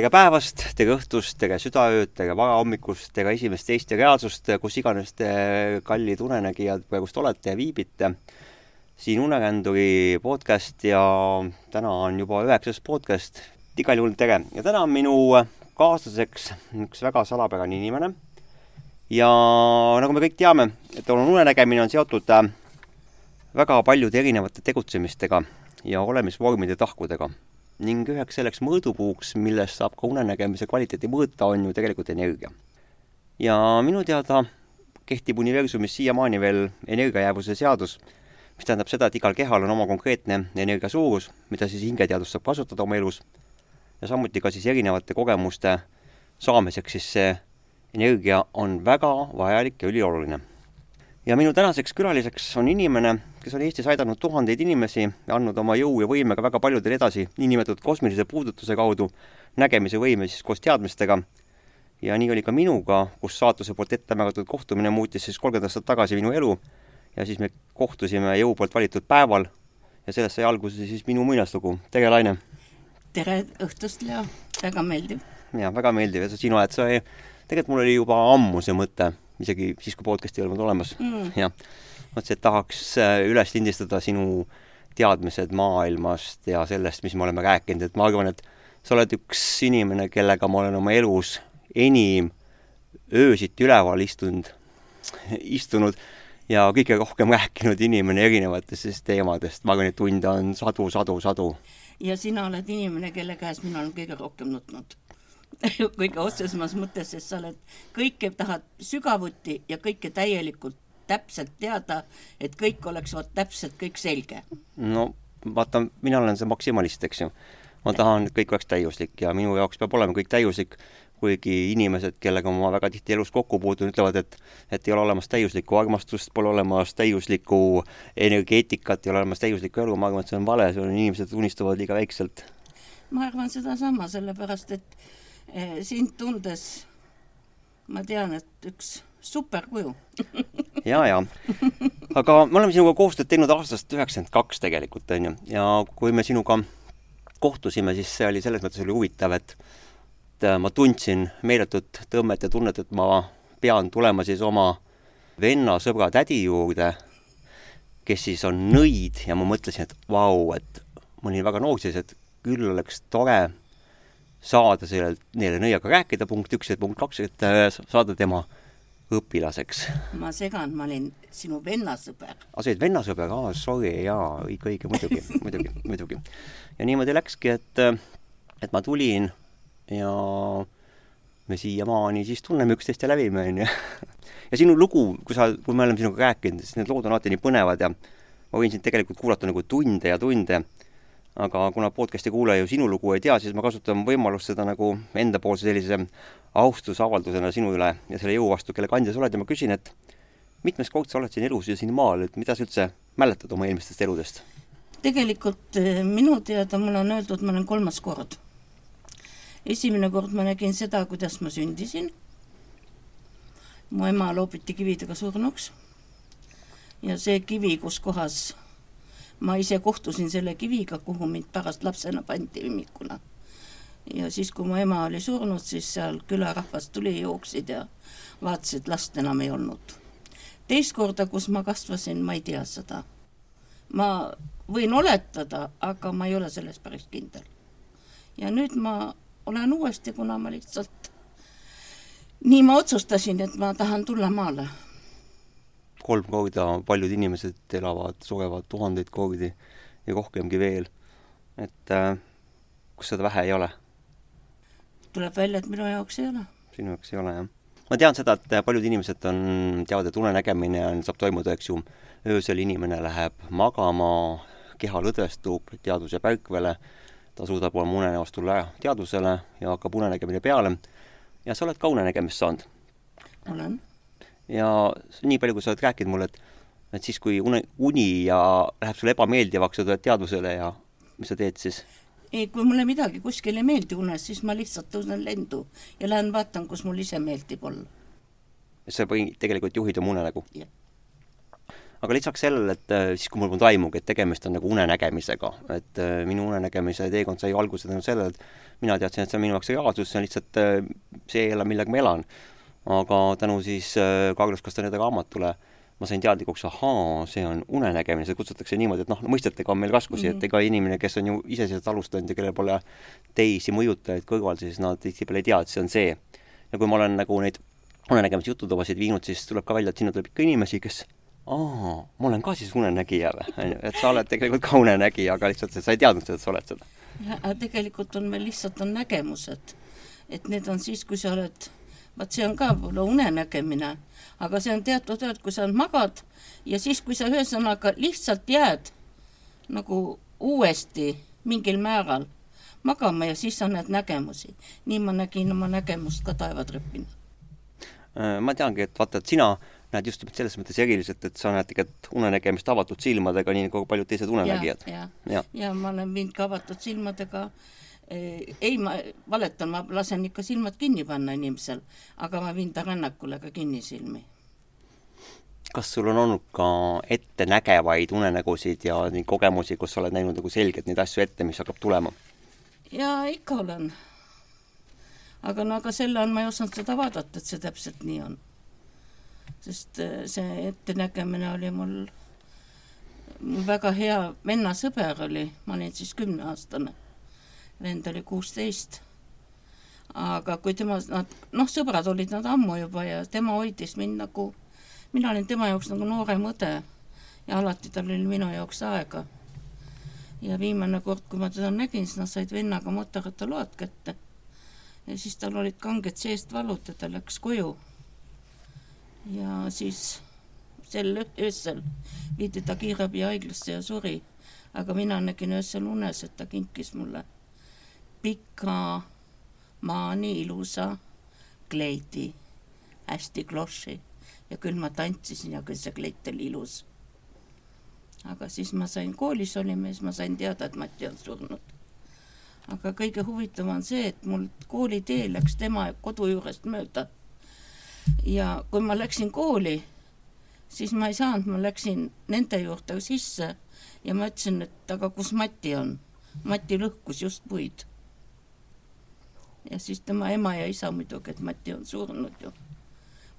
tere päevast, tere õhtust, tere südaööd, tere varahommikust, tere esimest, ja reaalsust, kus iganes te, kallid unenägijad, praegust olete ja viibite. siin Uneränduri podcast ja täna on juba üheksas podcast. igal juhul tere ja täna on minu kaaslaseks üks väga salapärane inimene. ja nagu me kõik teame, et unenägemine on seotud äh, väga paljude erinevate tegutsemistega ja olemisvormide tahkudega ning üheks selleks mõõdupuuks, millest saab ka unenägemise kvaliteedi mõõta, on ju tegelikult energia. ja minu teada kehtib universumis siiamaani veel energiajäävuse seadus, mis tähendab seda, et igal kehal on oma konkreetne energia suurus, mida siis hingeteadus saab kasutada oma elus, ja samuti ka siis erinevate kogemuste saamiseks, siis see energia on väga vajalik ja ülioluline ja minu tänaseks külaliseks on inimene, kes on Eestis aidanud tuhandeid inimesi ja andnud oma jõu ja võimega väga paljudele edasi niinimetatud kosmilise puudutuse kaudu, nägemise võime siis koos teadmistega. ja nii oli ka minuga, kus saatuse poolt ette määratud kohtumine muutis siis kolmkümmend aastat tagasi minu elu ja siis me kohtusime jõu poolt valitud päeval ja sellest sai alguse siis minu muinaslugu. tere, Laine! tere õhtust, Leo! väga meeldiv! jaa, väga meeldiv ja sa, sinu oled, sa, tegelikult mul oli juba ammu see mõte isegi siis, kui podcast'i ei olnud olemas. Mm.. jah, mõtlesin, et tahaks äh, üles lindistada sinu teadmised maailmast ja sellest, mis me oleme rääkinud, et ma arvan, et sa oled üks inimene, kellega ma olen oma elus enim öösiti üleval istunud, istunud ja kõige rohkem rääkinud inimene erinevatest teemadest, ma arvan, et tunde on sadu, sadu, sadu. ja sina oled inimene, kelle käes mina olen kõige rohkem nutnud kõige otsesemas mõttes, sest sa oled, kõike tahad sügavuti ja kõike täielikult täpselt teada, et kõik oleks vot täpselt kõik selge. no vaata, mina olen see maksimalist, eks ju. ma tahan, et kõik oleks täiuslik ja minu jaoks peab olema kõik täiuslik, kuigi inimesed, kellega ma väga tihti elus kokku puutun, ütlevad, et et ei ole olemas täiuslikku armastust, pole olemas täiuslikku energeetikat, ei ole olemas täiuslikku elu, ma arvan, et see on vale, see on, inimesed unistavad liiga väikselt. ma arvan sedasama, sellepärast et sind tundes ma tean, et üks superkuju ja, ja. aga me oleme sinuga koostööd teinud aastast üheksakümmend kaks tegelikult, on ju, ja kui me sinuga kohtusime, siis see oli selles mõttes oli huvitav, et et äh, ma tundsin meeletut tõmmet ja tunnet, et ma pean tulema siis oma venna, sõbra, tädi juurde, kes siis on nõid. Ja ma mõtlesin, et vau, et ma olin väga noor siis, et küll oleks tore saada sellelt, neile nõiaga rääkida, punkt üks ja punkt kaks, et äh, saada tema õpilaseks. ma segan, ma olin sinu vennasõber. aa, sa olid vennasõber, aa, sorry, jaa, õige, õige, muidugi, muidugi, muidugi. ja niimoodi läkski, et, äh, et ma tulin ja me siiamaani siis tunneme üksteist ja lävime, onju. ja sinu lugu, kui sa, kui me oleme sinuga rääkinud, siis need lood on alati nii põnevad ja ma võin sind tegelikult kuulata nagu tunde ja tunde aga kuna podcast'i kuulaja ju sinu lugu ei tea, siis ma kasutan võimalust seda nagu endapoolse sellise austusavaldusena sinu üle ja selle jõu vastu, kelle kandja sa oled ja ma küsin, et mitmes kord sa oled siin elus ja siin maal, et mida sa üldse mäletad oma eelmistest eludest? tegelikult eh, minu teada mulle on öeldud, ma olen kolmas kord. esimene kord ma nägin seda, kuidas ma sündisin. mu ema loobiti kividega surnuks. ja see kivi, kus kohas ma ise kohtusin selle kiviga, kuhu mind pärast lapsena pandi ümmikuna. ja siis, kui mu ema oli surnud, siis seal külarahvas tuli, jooksid ja vaatasid, last enam ei olnud. teist korda, kus ma kasvasin, ma ei tea seda. ma võin oletada, aga ma ei ole selles päris kindel. ja nüüd ma olen uuesti, kuna ma lihtsalt nii ma otsustasin, et ma tahan tulla maale kolm korda, paljud inimesed elavad, surevad tuhandeid kordi ja rohkemgi veel. et äh, kus seda vähe ei ole? tuleb välja, et minu jaoks ei ole. sinu jaoks ei ole, jah? ma tean seda, et paljud inimesed on, teavad, et unenägemine on, saab toimuda, eks ju, öösel inimene läheb magama, keha lõdvestub, teadvus jääb ärkvele, ta suudab oma unenäost tulla teadvusele ja hakkab unenägemine peale. ja sa oled ka unenägemist saanud? olen ja nii palju, kui sa oled rääkinud mulle, et et siis, kui une, uni ja läheb sulle ebameeldivaks, sa tuled teadvusele ja mis sa teed siis? ei, kui mulle midagi kuskil ei meeldi unes, siis ma lihtsalt tõusen lendu ja lähen vaatan, kus mul ise meeldib olla. sa tegelikult juhid oma unenägu? aga lisaks sellele, et äh, siis, kui mul polnud aimugi, et tegemist on nagu unenägemisega, et äh, minu unenägemise teekond sai alguse tänu sellele, et mina teadsin, et see on minu jaoks reaalsus, see on lihtsalt äh, see millega ma elan. Aga tänu siis Carlos Castaneda raamatule ma sain teadlikuks, ahaa, see on unenägemine, seda kutsutakse niimoodi, et noh, mõistetega on meil raskusi mm, -hmm. et ega inimene, kes on ju iseseisvalt alustanud ja kellel pole teisi mõjutajaid kõrval, siis nad tihtipeale ei tea, et see on see. ja kui ma olen nagu neid unenägemise jututubasid viinud, siis tuleb ka välja, et sinna tuleb ikka inimesi, kes aa, ma olen ka siis unenägija või, on ju, et sa oled tegelikult ka unenägija, aga lihtsalt sa ei teadnud seda, et sa oled seda. jah, aga tegelikult on meil lihtsalt on nägemused. et need on siis, kui sa oled, vaat see on ka võib-olla unenägemine, aga see on teatud ajad, kui sa magad ja siis, kui sa ühesõnaga lihtsalt jääd nagu uuesti mingil määral magama ja siis sa näed nägemusi. nii ma nägin oma nägemust ka taevatrepina. Äh, ma teangi, et vaata, et sina näed just nimelt selles mõttes eriliselt, et sa näed tegelikult unenägemist avatud silmadega, nii nagu paljud teised unenägijad. ja, ja, ja. ja ma olen viinud ka avatud silmadega eh, ei, ma valetan, ma lasen ikka silmad kinni panna inimesel, aga ma viin ta rännakule ka kinnisilmi. kas sul on olnud ka ettenägevaid unenägusid ja neid kogemusi, kus sa oled näinud nagu selgelt neid asju ette, mis hakkab tulema? jaa, ikka olen. aga no aga selle all ma ei osanud seda vaadata, et see täpselt nii on sest äh, see ettenägemine oli mul, mul väga hea vennasõber oli, ma olin siis kümneaastane, vend oli kuusteist. aga kui tema, nad, noh, sõbrad olid nad ammu juba ja tema hoidis mind nagu, mina olin tema jaoks nagu noorem õde ja alati tal oli minu jaoks aega. ja viimane kord, kui ma teda nägin, siis nad said vennaga motorattaload kätte ja siis tal olid kanged seest valud ja ta läks koju ja siis sel öösel viidi ta kiirabihaiglasse ja suri. aga mina nägin öösel unes, et ta kinkis mulle pika maani ilusa kleidi, hästi kloši ja küll ma tantsisin ja küll see kleit oli ilus. aga siis ma sain, koolis olime, siis ma sain teada, et Mati on surnud. aga kõige huvitavam on see, et mul koolitee läks tema kodu juurest mööda ja kui ma läksin kooli, siis ma ei saanud, ma läksin nende juurde sisse ja ma ütlesin, et aga kus Mati on. Mati lõhkus just puid. Ja siis tema ema ja isa muidugi, et Mati on surnud ju.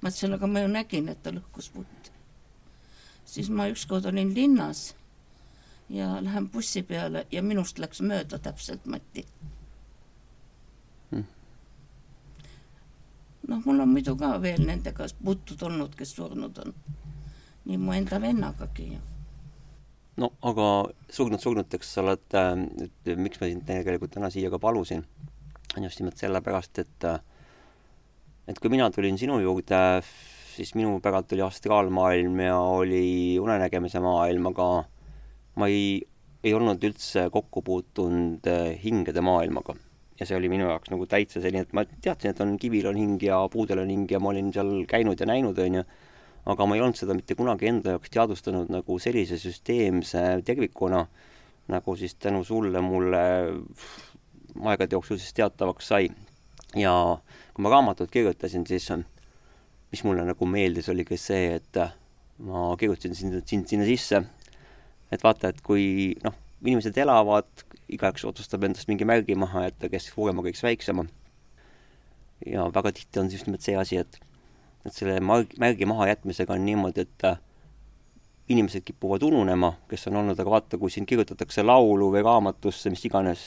ma ütlesin, aga ma ju nägin, et ta lõhkus puid. siis ma ükskord olin linnas ja lähen bussi peale ja minust läks mööda täpselt Mati noh, mul on muidu ka veel nendega puutud olnud, kes surnud on. nii mu enda vennagagi. no aga surnud surnuteks sa oled, et miks ma sind tegelikult täna siia ka palusin, on just nimelt sellepärast, et et kui mina tulin sinu juurde, siis minu päralt oli astraalmaailm ja oli unenägemise maailm, aga ma ei, ei olnud üldse kokku puutunud hingede maailmaga. Ja see oli minu jaoks nagu täitsa selline, et ma teadsin, et on kivil on hing ja puudel on hing ja ma olin seal käinud ja näinud, onju, aga ma ei olnud seda mitte kunagi enda jaoks teadvustanud nagu sellise süsteemse tervikuna, nagu siis tänu sulle mulle aegade jooksul siis teatavaks sai. ja kui ma raamatut kirjutasin, siis mis mulle nagu meeldis, oli ka see, et ma kirjutasin sind, sind sinna sisse, et vaata, et kui noh, inimesed elavad, igaüks otsustab endast mingi märgi maha jätta, kes suurema, kes väiksema. ja väga tihti on just nimelt see asi, et, et selle marg, märgi mahajätmisega on niimoodi, et äh, inimesed kipuvad ununema, kes on olnud, aga vaata, kui siin kirjutatakse laulu või raamatusse, mis iganes,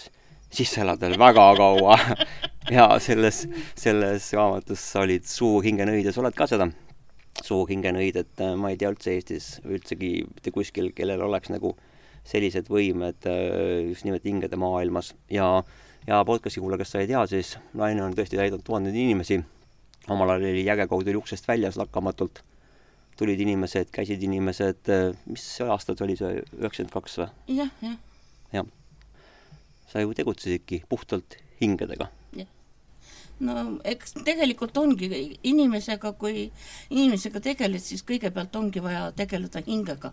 siis sa elad veel väga kaua ja selles, selles raamatus olid Suur hingenõid ja sa oled ka seda suur hingenõid, et äh, ma ei tea üldse Eestis üldsegi mitte kuskil, kellel oleks nagu sellised võimed äh, just nimelt hingede maailmas ja, ja podcast'i kuulaja, kes sa ei tea, siis naine on tõesti täidanud tuhandeid inimesi. omal ajal oli järjekord oli uksest väljas lakkamatult. tulid inimesed, käisid inimesed, äh, mis aastad oli see, üheksakümmend kaks või? jah, jah. jah. Sa ju tegutsesidki puhtalt hingedega no eks tegelikult ongi inimesega, kui inimesega tegeled, siis kõigepealt ongi vaja tegeleda hingega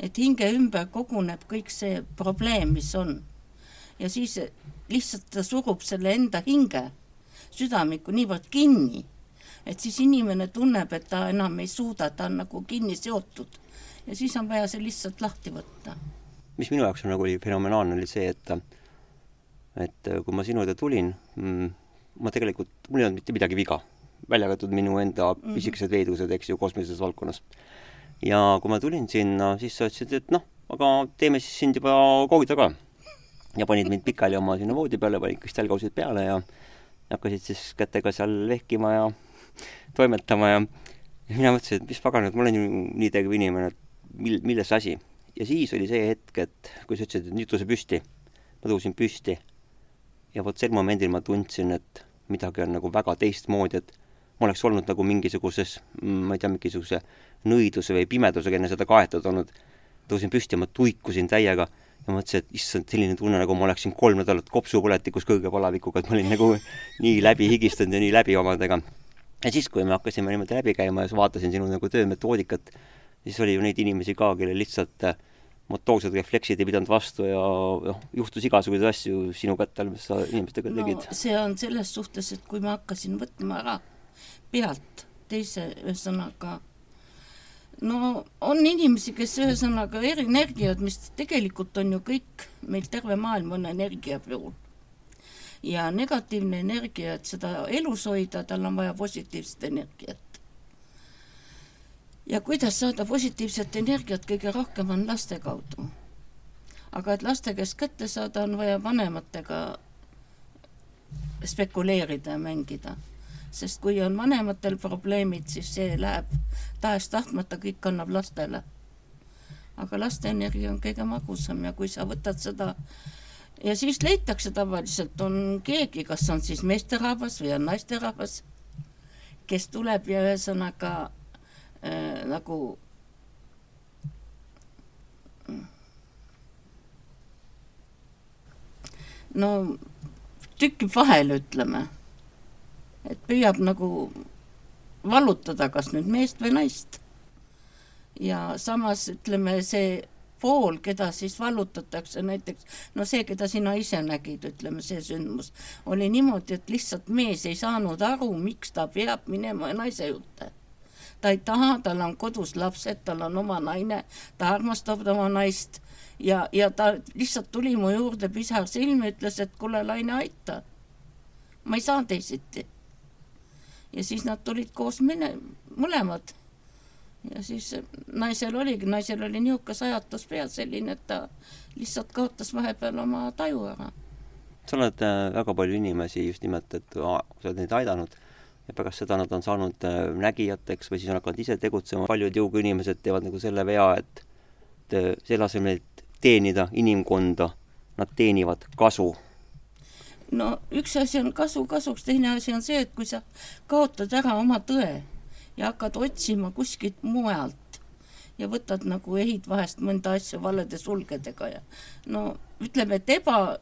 et hinge ümber koguneb kõik see probleem, mis on. ja siis lihtsalt ta surub selle enda hinge, südamiku niivõrd kinni, et siis inimene tunneb, et ta enam ei suuda, ta on nagu kinni seotud ja siis on vaja see lihtsalt lahti võtta. Mis minu jaoks nagu oli fenomenaalne, oli see, et et kui ma sinu juurde tulin mm,, ma tegelikult, mul ei olnud mitte midagi viga, välja arvatud minu enda mm -hmm. pisikesed veidused, eks ju, kosmilises valdkonnas. ja kui ma tulin sinna, siis sa ütlesid, et noh, aga teeme siis sind juba koogida ka. ja panid mind pikali oma sinna voodi peale, panid kristallkausid peale ja hakkasid siis kätega seal vehkima ja toimetama ja ja mina mõtlesin, et mis pagan, et ma olen ju nii tegev inimene, et mil-, milles asi. Ja siis oli see hetk, et kui sa ütlesid, et nüüd tõuse püsti, ma tõusin püsti ja vot sel momendil ma tundsin, et midagi on nagu väga teistmoodi, et ma oleks olnud nagu mingisuguses, mm, ma ei tea, mingisuguse nõiduse või pimedusega enne seda kaetud olnud. tõusin püsti ja ma tuikusin täiega ja mõtlesin, et issand, selline tunne, nagu ma oleksin kolm nädalat kopsupõletikus kõrge palavikuga, et ma olin nagu nii läbi higistanud ja nii läbi omadega. ja siis, kui me hakkasime niimoodi läbi käima ja vaatasin sinu nagu töömetoodikat, siis oli ju neid inimesi ka, kellel lihtsalt äh, motoorsed refleksid ei pidanud vastu ja noh, juhtus igasuguseid asju sinu kätte all, mis sa inimestega no, tegid. see on selles suhtes, et kui ma hakkasin võtma ära pealt teise, ühesõnaga no on inimesi, kes ühesõnaga energiat, mis tegelikult on ju kõik, meil terve maailm on energia peol. ja negatiivne energia, et seda elus hoida, tal on vaja positiivset energiat ja kuidas saada positiivset energiat kõige rohkem, on laste kaudu. aga et laste käest kätte saada, on vaja vanematega spekuleerida ja mängida. sest kui on vanematel probleemid, siis see läheb tahes-tahtmata, kõik annab lastele. aga laste energia on kõige magusam ja kui sa võtad seda ja siis leitakse tavaliselt, on keegi, kas on siis meesterahvas või on naisterahvas, kes tuleb ja ühesõnaga äh, nagu no tükib vahele, ütleme. et püüab nagu vallutada kas nüüd meest või naist. ja samas ütleme, see pool, keda siis vallutatakse, näiteks no see, keda sina ise nägid, ütleme, see sündmus, oli niimoodi, et lihtsalt mees ei saanud aru, miks ta peab minema naise juurde ta ei taha, tal on kodus lapsed, tal on oma naine, ta armastab oma naist ja, ja ta lihtsalt tuli mu juurde, pisar silmi, ütles, et kuule, Laine, aita. ma ei saa teisiti. ja siis nad tulid koos mine-, mõlemad. ja siis naisel oligi, naisel oli niisugune sajatus peas selline, et ta lihtsalt kaotas vahepeal oma taju ära. sa oled äh, väga palju inimesi just nimelt, et sa oled neid aidanud ja pärast seda nad on saanud äh, nägijateks või siis on hakanud ise tegutsema, paljud jõuga inimesed teevad nagu selle vea, et selle asemel, et teenida inimkonda, nad teenivad kasu. no üks asi on kasu kasuks, teine asi on see, et kui sa kaotad ära oma tõe ja hakkad otsima kuskilt mujalt ja võtad nagu ehid vahest mõnda asja valede sulgedega ja no ütleme, et eba,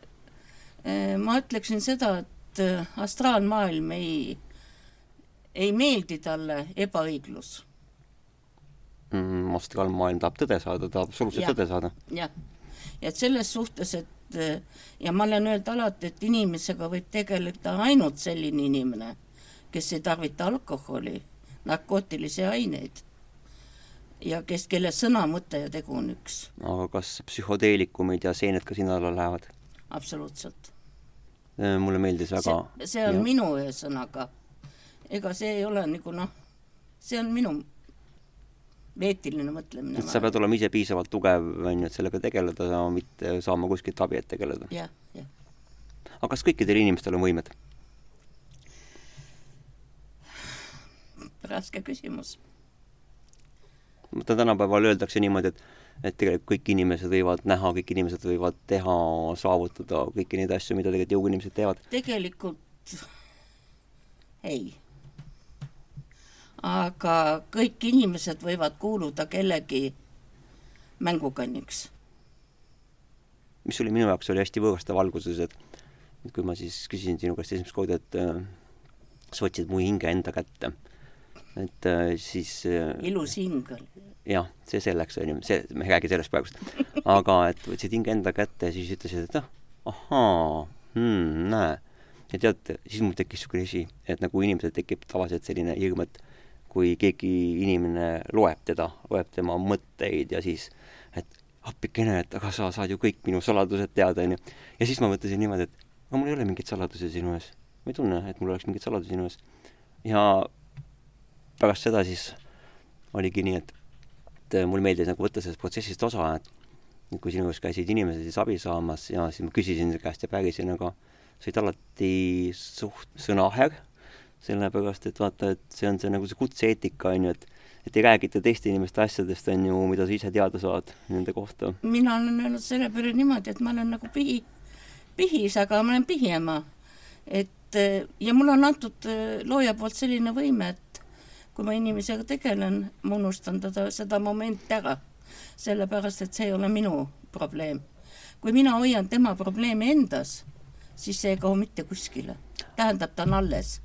äh, ma ütleksin seda, et äh, astraalmaailm ei ei meeldi talle ebaõiglus mm,. astraalmaailm tahab tõde saada, tahab absoluutselt tõde saada. jah, ja et selles suhtes, et ja ma olen öelnud alati, et inimesega võib tegeleda ainult selline inimene, kes ei tarvita alkoholi, narkootilisi aineid ja kes, kelle sõna, mõte ja tegu on üks. aga kas psühhoteelikumid ja seened ka sinna alla lähevad? absoluutselt. mulle meeldis väga see, see on ja. minu ühesõnaga ega see ei ole nagu noh, see on minu eetiline mõtlemine. sa pead olema ise piisavalt tugev, on ju, et sellega tegeleda mitte saama kuskilt abi, et tegeleda. jah, jah. aga kas kõikidel inimestel on võimed? raske küsimus. tänapäeval öeldakse niimoodi, et et tegelikult kõik inimesed võivad näha, kõik inimesed võivad teha, saavutada kõiki neid asju, mida tegelikult jõuinimesed teevad. tegelikult ei aga kõik inimesed võivad kuuluda kellegi mängukanniks. mis oli minu jaoks oli hästi võõrastav alguses, et et kui ma siis küsisin sinu käest esimest korda, et äh, sa võtsid mu hinge enda kätte, et äh, siis äh, ilus hing oli. jah, see selleks, on ju, see, me ei räägi sellest praegust. aga et võtsid hinge enda kätte ja siis ütlesid, et noh, ahaa hmm,, näe. ja tead, siis mul tekkis niisugune asi, et nagu inimesel tekib tavaliselt selline hirm, et kui keegi inimene loeb teda, loeb tema mõtteid ja siis, et appikene, et aga sa saad ju kõik minu saladused teada, onju. ja siis ma mõtlesin niimoodi, et aga mul ei ole mingeid saladusi sinu ees. ma ei tunne, et mul oleks mingeid saladusi sinu ees. ja pärast seda siis oligi nii, et, et mulle meeldis nagu võtta sellest protsessist osa, et kui sinu juures käisid inimesed siis abi saamas ja siis ma küsisin su käest ja pärisin, aga sa olid alati suht sõnaher, sellepärast et vaata, et see on see nagu see kutse-eetika, on ju, et et ei räägita teiste inimeste asjadest, on ju, mida sa ise teada saad nende kohta. mina olen öelnud selle peale niimoodi, et ma olen nagu pihi, pihis, aga ma olen pihiema. et ja mulle on antud äh, looja poolt selline võime, et kui ma inimesega tegelen, ma unustan teda, seda momenti ära. sellepärast, et see ei ole minu probleem. kui mina hoian tema probleemi endas, siis see ei kao mitte kuskile. tähendab, ta on alles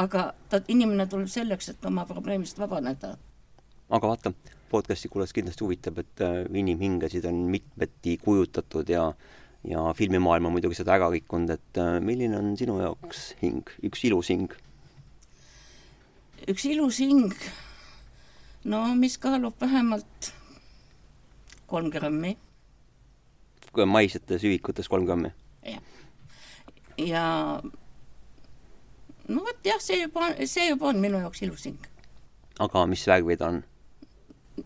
aga ta, inimene tuleb selleks, et oma probleemist vabaneda. aga vaata, podcasti kuulajas kindlasti huvitab, et äh, inimhingesid on mitmeti kujutatud ja ja filmimaailm on muidugi seda ära rikkunud, et äh, milline on sinu jaoks hing, üks ilus hing? üks ilus hing, no mis kaalub vähemalt kolm grammi. maisetes ühikutes kolm grammi? jah. ja no vot jah, see juba, see juba on minu jaoks ilus hing. aga mis värvid on?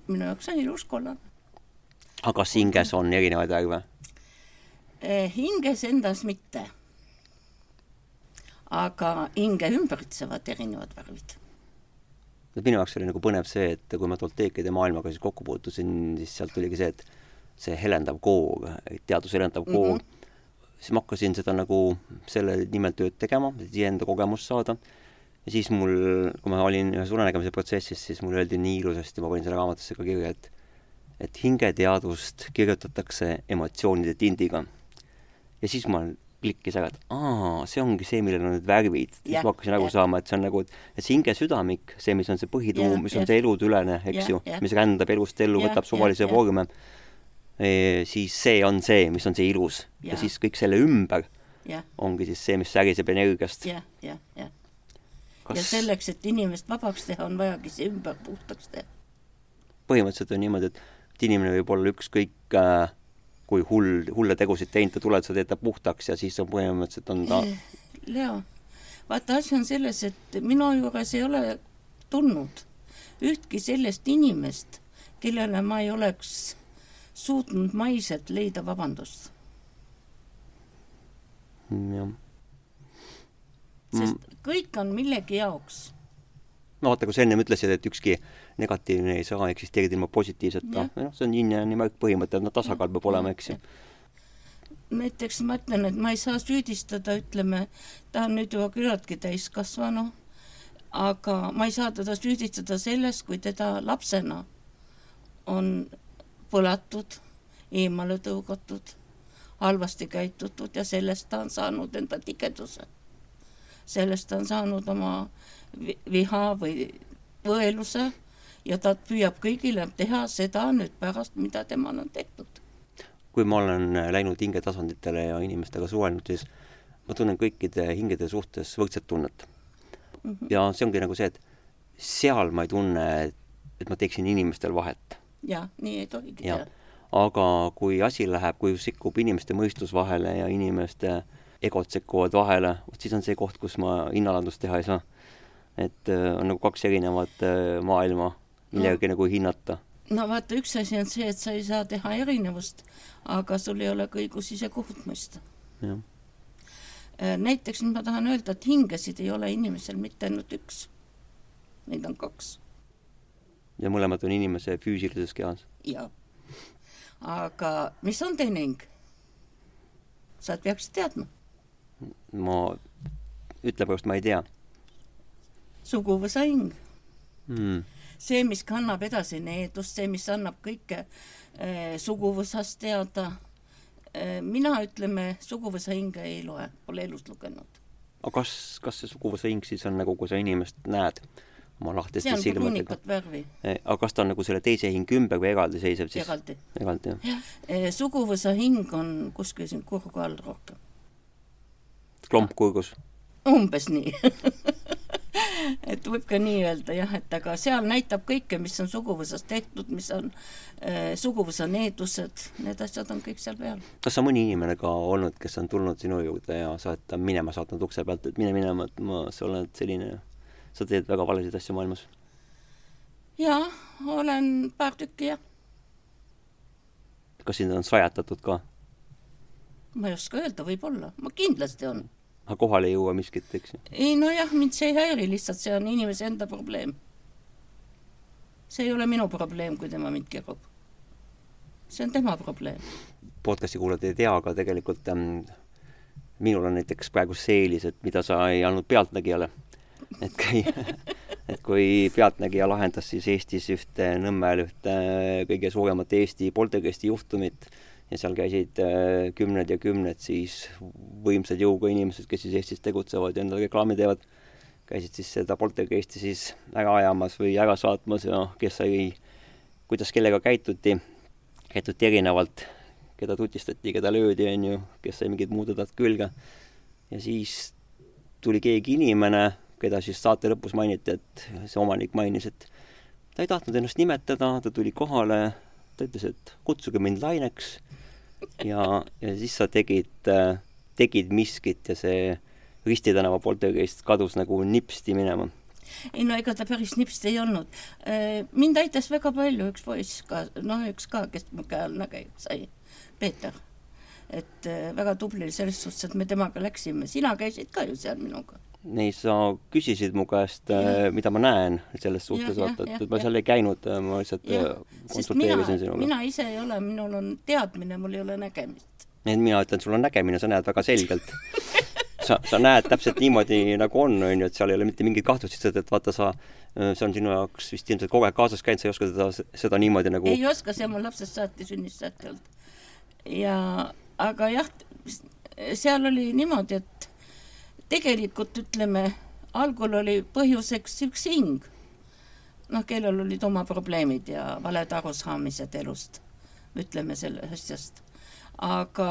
minu jaoks on ilus kollane. aga kas hinges on erinevaid värve eh,? hinges endas mitte. aga hinge ümbritsevad erinevad värvid no minu jaoks oli nagu põnev see, et kui ma Tolteekide maailmaga siis kokku puutusin, siis sealt tuligi see, et see helendav koor, teaduse helendav koor mm, -hmm siis ma hakkasin seda nagu selle nimel tööd tegema, et iseenda kogemust saada. ja siis mul, kui ma olin ühes unenägemise protsessis, siis mulle öeldi nii ilusasti, ma panin selle raamatusse ka kirja, et et hingeteadust kirjutatakse emotsioonide tindiga. ja siis ma klikkis ära, et aa, see ongi see, millel on need värvid. siis ma hakkasin aru saama, et see on nagu, et see hingesüdamik, see, mis on see põhituum, mis on see elutülene, eks ju, mis rändab elust ellu, võtab suvalisi vorme siis see on see, mis on see ilus ja, ja siis kõik selle ümber ja. ongi siis see, mis säriseb energiast ja,. jah, jah, jah. Ja selleks, et inimest vabaks teha, on vajagi see ümber puhtaks teha. põhimõtteliselt on niimoodi, et, et inimene võib olla ükskõik äh, kui hull, hulle tegusid teinud, ta tuleb, sa teed ta puhtaks ja siis on põhimõtteliselt on ta Leo, vaata asi on selles, et minu juures ei ole tulnud ühtki sellist inimest, kellele ma ei oleks suutnud maiselt leida vabandust. jah. sest mm. kõik on millegi jaoks. no vaata, kui sa ennem ütlesid, et ükski negatiivne ei saa eksisteerida ilma positiivseta, noh, see on yin ja yang põhimõte, no tasakaal peab olema, eks ju näiteks ma ütlen, et ma ei saa süüdistada, ütleme, ta on nüüd juba küllaltki täiskasvanu, aga ma ei saa teda süüdistada selles, kui teda lapsena on põlatud, eemale tõugatud, halvasti käitutud ja sellest ta on saanud enda tigeduse. sellest ta on saanud oma viha või põeluse ja ta püüab kõigile teha seda nüüd pärast, mida temal on tehtud. kui ma olen läinud hingetasanditele ja inimestega suhelnud, siis ma tunnen kõikide hingede suhtes võrdset tunnet mm. -hmm. ja see ongi nagu see, et seal ma ei tunne, et ma teeksin inimestel vahet jah, nii ei tohigi teha. aga kui asi läheb, kui sekkub inimeste mõistus vahele ja inimeste egod sekkuvad vahele, vot siis on see koht, kus ma hinnalandust teha ei saa. et äh, on nagu kaks erinevat äh, maailma, millegagi no. nagu hinnata no vaata, üks asi on see, et sa ei saa teha erinevust, aga sul ei ole ka õigus ise kohut mõista. Äh, näiteks nüüd ma tahan öelda, et hingesid ei ole inimesel mitte ainult üks, neid on kaks ja mõlemad on inimese füüsilises kehas. jah. aga mis on teine hing? sa peaksid teadma. ma, ütle praegu, ma ei tea. suguvõsa hing mm.. see, mis kannab edasi needust, see, mis annab kõike äh, suguvõsast teada äh,. mina, ütleme, suguvõsa hinge ei loe, pole elus lugenud. aga kas, kas see suguvõsa hing siis on nagu, kui sa inimest näed, oma lahtiste silmadega. aga kas ta on nagu selle teise hinge ümber või eraldiseisev siis? eraldi. eraldi, jah ja,? E, suguvõsa hing on kuskil siin kurgu all rohkem. klomp kurgus? umbes nii et võib ka nii öelda jah, et aga seal näitab kõike, mis on suguvõsas tehtud, mis on äh, suguvõsa needused, need asjad on kõik seal peal. kas on mõni inimene ka olnud, kes on tulnud sinu juurde ja sa oled ta minema saatnud ukse pealt, et mine minema, et ma, sa oled selline, sa teed väga valesid asju maailmas? jaa, olen paar tükki, jah. kas sind on sajatatud ka? ma ei oska öelda, võib-olla, ma kindlasti on aga kohale ei jõua miskit, eks ju? ei nojah, mind see ei häiri, lihtsalt see on inimese enda probleem. see ei ole minu probleem, kui tema mind kirub. see on tema probleem. podcast'i kuulajad ei tea, aga tegelikult ähm, minul on näiteks praegu see eelis, et mida sa ei andnud Pealtnägijale. Et kui et kui Pealtnägija lahendas siis Eestis ühte Nõmmel ühte kõige suuremat Eesti poltergeisti juhtumit ja seal käisid äh, kümned ja kümned siis võimsad jõuga inimesed, kes siis Eestis tegutsevad ja endale reklaami teevad, käisid siis seda poltergeisti siis ära ajamas või ära saatmas ja kes sai, kuidas kellega käituti, käituti erinevalt, keda tutistati, keda löödi, on ju, kes sai mingid muud õdad külge. ja siis tuli keegi inimene, keda siis saate lõpus mainiti, et see omanik mainis, et ta ei tahtnud ennast nimetada, ta tuli kohale, ta ütles, et kutsuge mind Laineks ja, ja siis sa tegid, tegid miskit ja see Risti tänava poltergeist kadus nagu nipsti minema. ei no ega ta päris nipsti ei olnud. Äh, mind aitas väga palju üks poiss ka, noh, üks ka, kes mu käe all näge sai, Peeter. et äh, väga tubli selles suhtes, et me temaga läksime, sina käisid ka ju seal minuga ei, sa küsisid mu käest, mida ma näen selles suhtes, vaata, et ma seal ei käinud, ma lihtsalt konsulteerisin sinuga. mina ise ei ole, minul on teadmine, mul ei ole nägemist. nii et mina ütlen, sul on nägemine, sa näed väga selgelt sa, sa näed täpselt niimoodi, nagu on, on ju, et seal ei ole mitte mingit kahtlust, lihtsalt et vaata, sa, see on sinu jaoks vist ilmselt kogu aeg kaasas käinud, sa ei oska teda, seda niimoodi nagu ei oska, see on mul lapsest saati, sünnist saati olnud. ja, aga jah, seal oli niimoodi, et tegelikult ütleme, algul oli põhjuseks üks hing, noh, kellel olid oma probleemid ja valed arusaamised elust, ütleme sellest asjast. aga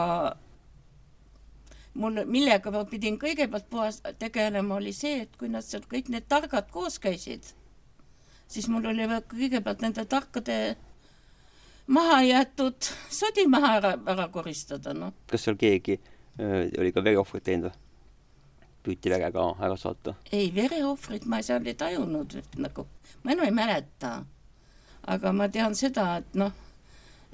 mul, millega ma pidin kõigepealt puhas tegelema, oli see, et kui nad seal kõik need targad koos käisid, siis mul oli kõigepealt nende tarkade maha jäetud sodi maha ära, ära koristada, noh. kas seal keegi öö, oli ka veriohvrit teinud või? Püüti vere ka ära saata? ei, vereohvrit ma seal ei tajunud nagu, ma enam ei mäleta. aga ma tean seda, et noh,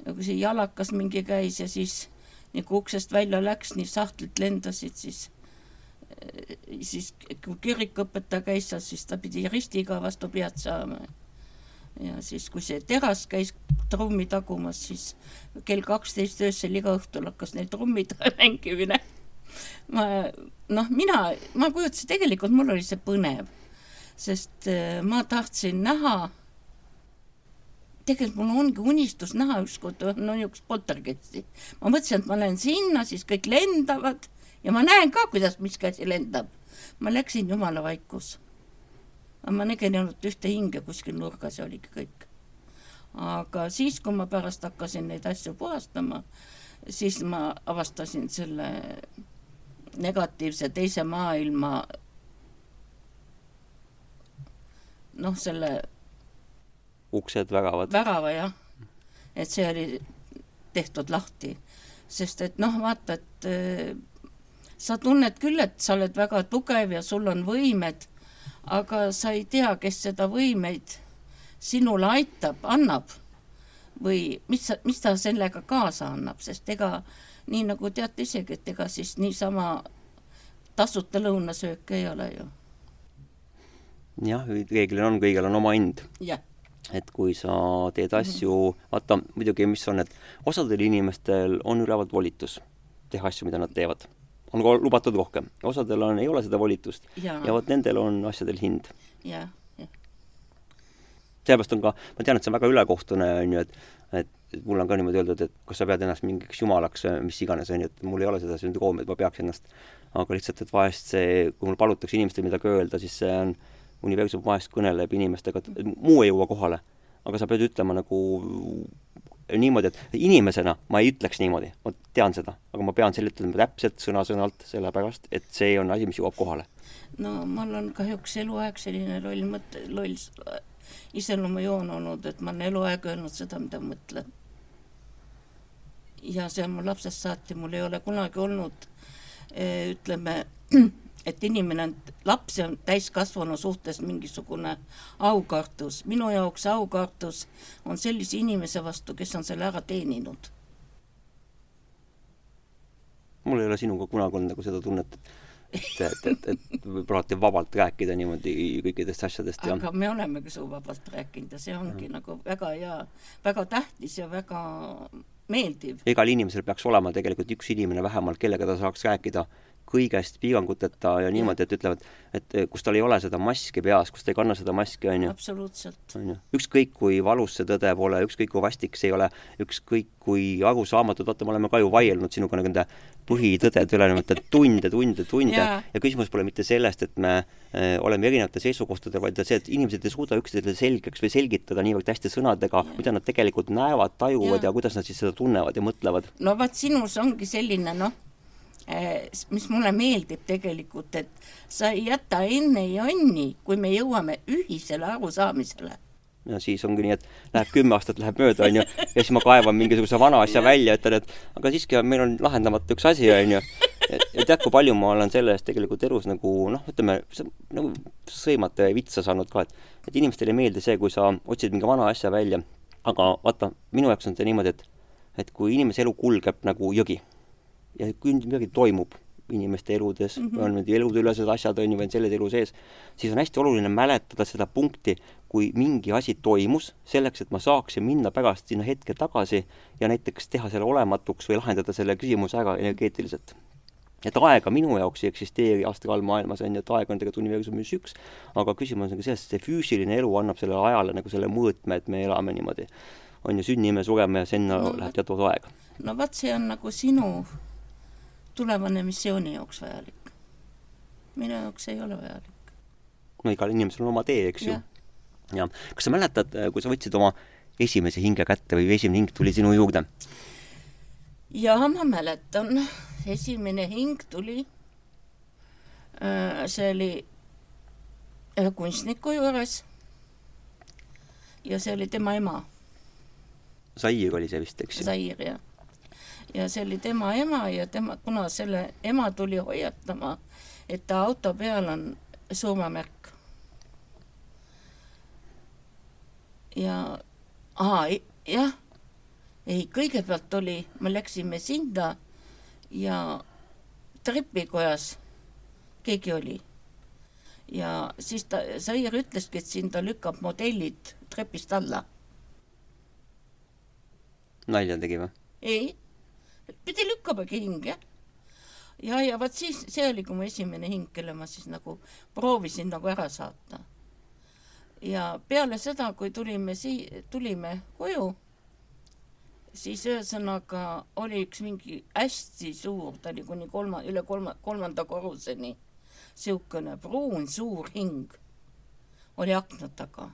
kui see jalakas mingi käis ja siis nagu uksest välja läks, nii sahtlid lendasid, siis siis kui kirikuõpetaja käis seal, siis ta pidi ristiga vastu pead saama. ja siis, kui see teras käis trummi tagumas, siis kell kaksteist öösel iga õhtul hakkas neil trummide mängimine ma noh, mina, ma kujutasin, tegelikult mul oli see põnev, sest äh, ma tahtsin näha, tegelikult mul ongi unistus näha ükskord no niisugust poltergeisti. ma mõtlesin, et ma lähen sinna, siis kõik lendavad ja ma näen ka, kuidas miski asi lendab. ma läksin jumala vaikus. ma nägin ainult ühte hinge kuskil nurgas ja oligi kõik. aga siis, kui ma pärast hakkasin neid asju puhastama, siis ma avastasin selle negatiivse teise maailma noh, selle uksed, väravad. värava jah, et see oli tehtud lahti, sest et noh, vaata, et äh, sa tunned küll, et sa oled väga tugev ja sul on võimed, aga sa ei tea, kes seda võimeid sinule aitab, annab. Või mis, mis ta sellega kaasa annab, sest ega äh, nii nagu teate isegi, et ega siis niisama tasuta lõunasöök ei ole ju. jah, reeglina on, kõigil on oma hind. et kui sa teed mhm. asju mm, -hmm. vaata muidugi, mis on, et osadel inimestel on ülevalt volitus teha asju, mida nad teevad. on lubatud rohkem, osadel on, ei ole seda volitust ja, ja vot nendel on asjadel hind. jah, jah. sellepärast on ka, ma tean, et see on väga ülekohtune, on ju, et et mulle on ka niimoodi öeldud, et kas sa pead ennast mingiks jumalaks, mis iganes, on ju, et mul ei ole seda sündroomi, et ma peaks ennast, aga lihtsalt, et vahest see, kui mul palutakse inimestele midagi öelda, siis see on, universum vahest kõneleb inimestega, et muu ei jõua kohale. aga sa pead ütlema nagu niimoodi, et inimesena ma ei ütleks niimoodi, ma tean seda, aga ma pean selle ütlema täpselt sõna-sõnalt, sellepärast et see on asi, mis jõuab kohale. no mul on kahjuks eluaeg selline loll mõte, loll iseloomujoon olnud, et ma olen eluaeg öelnud seda, mida mõtlen. Ja see on mul lapsest saati, mul ei ole kunagi olnud eh, ütleme, et inimene on, laps on täiskasvanu suhtes mingisugune aukartus. minu jaoks aukartus on sellise inimese vastu, kes on selle ära teeninud. mul ei ole sinuga kunagi olnud nagu seda tunnet, et, et, et, et võib alati vabalt rääkida niimoodi kõikidest asjadest ja aga me olemegi su vabalt rääkinud ja see ongi ja. nagu väga hea, väga tähtis ja väga meeldiv. igal inimesel peaks olema tegelikult üks inimene vähemalt, kellega ta saaks rääkida kõigest piiranguteta ja niimoodi, et ütlevad, et kus tal ei ole seda maski peas, kus ta ei kanna seda maski, on ju. absoluutselt. on ju, ükskõik kui valus see tõde pole, ükskõik kui vastik see ei ole, ükskõik kui arusaamatud, vaata, me oleme ka ju vaielnud sinuga nende põhitõdede üle niimoodi tunde, tunde, tunde ja. ja küsimus pole mitte sellest, et me äh, oleme erinevatel seisukohtadel, vaid see, et inimesed ei suuda üksteisele selgeks või selgitada niivõrd hästi sõnadega, mida nad tegelikult näevad, tajuvad ja. ja kuidas nad siis seda tunnevad ja mõtlevad. no vot, sinus ongi selline noh Äh, mis mulle meeldib tegelikult, et sa ei jäta enne jonni, kui me jõuame ühisele arusaamisele ja siis ongi nii, et läheb kümme aastat läheb mööda, onju, ja siis ma kaevan mingisuguse vana asja ja. välja, ütlen, et aga siiski on, meil on lahendamata üks asi, onju. ja tead, kui palju ma olen selle eest tegelikult elus nagu noh, ütleme, nagu sõimata ja vitsa saanud ka, et et inimestele ei meeldi see, kui sa otsid mingi vana asja välja, aga vaata, minu jaoks on see niimoodi, et et kui inimese elu kulgeb nagu jõgi ja kui midagi toimub inimeste eludes mm, -hmm. on need eludeülesed asjad, on ju, või on selles elu sees, siis on hästi oluline mäletada seda punkti, kui mingi asi toimus, selleks, et ma saaksin minna pärast sinna hetke tagasi ja näiteks teha selle olematuks või lahendada selle küsimuse ära energeetiliselt. et aega minu jaoks ei eksisteeri astraalmaailmas, on ju, et aeg on tegelikult universumis üks, aga küsimus on ka selles, et see füüsiline elu annab sellele ajale nagu selle mõõtme, et me elame niimoodi. on ju, sünnime, sureme ja sinna no, läheb teatud aeg. no vot, see on nagu sinu tulevane missiooni jaoks vajalik. minu jaoks ei ole vajalik. no igal inimesel on oma tee, eks ju. Jah. kas sa mäletad, kui sa võtsid oma esimese hinge kätte või esimene hing tuli sinu juurde? jaa, ma mäletan. esimene hing tuli, äh, see oli ühe kunstniku juures ja see oli tema ema. Zair oli see vist, eks ju? Zair, jah ja see oli tema ema ja tema, kuna selle ema tuli hoiatama, et ta auto peal on surmamärk. Ja, aa, jah, ei, kõigepealt oli, me läksime sinna ja trepikojas keegi oli. ja siis ta, Sair ütleski, et siin ta lükkab modellid trepist alla. nalja tegi või? ei pidi lükkabagi hinge. ja, ja vot siis, see oli kui mu esimene hing, kelle ma siis nagu proovisin nagu ära saata. Ja peale seda, kui tulime sii-, tulime koju, siis ühesõnaga oli üks mingi hästi suur, ta oli kuni kolma, üle kolma, kolmanda korruseni, niisugune pruun suur hing oli akna taga.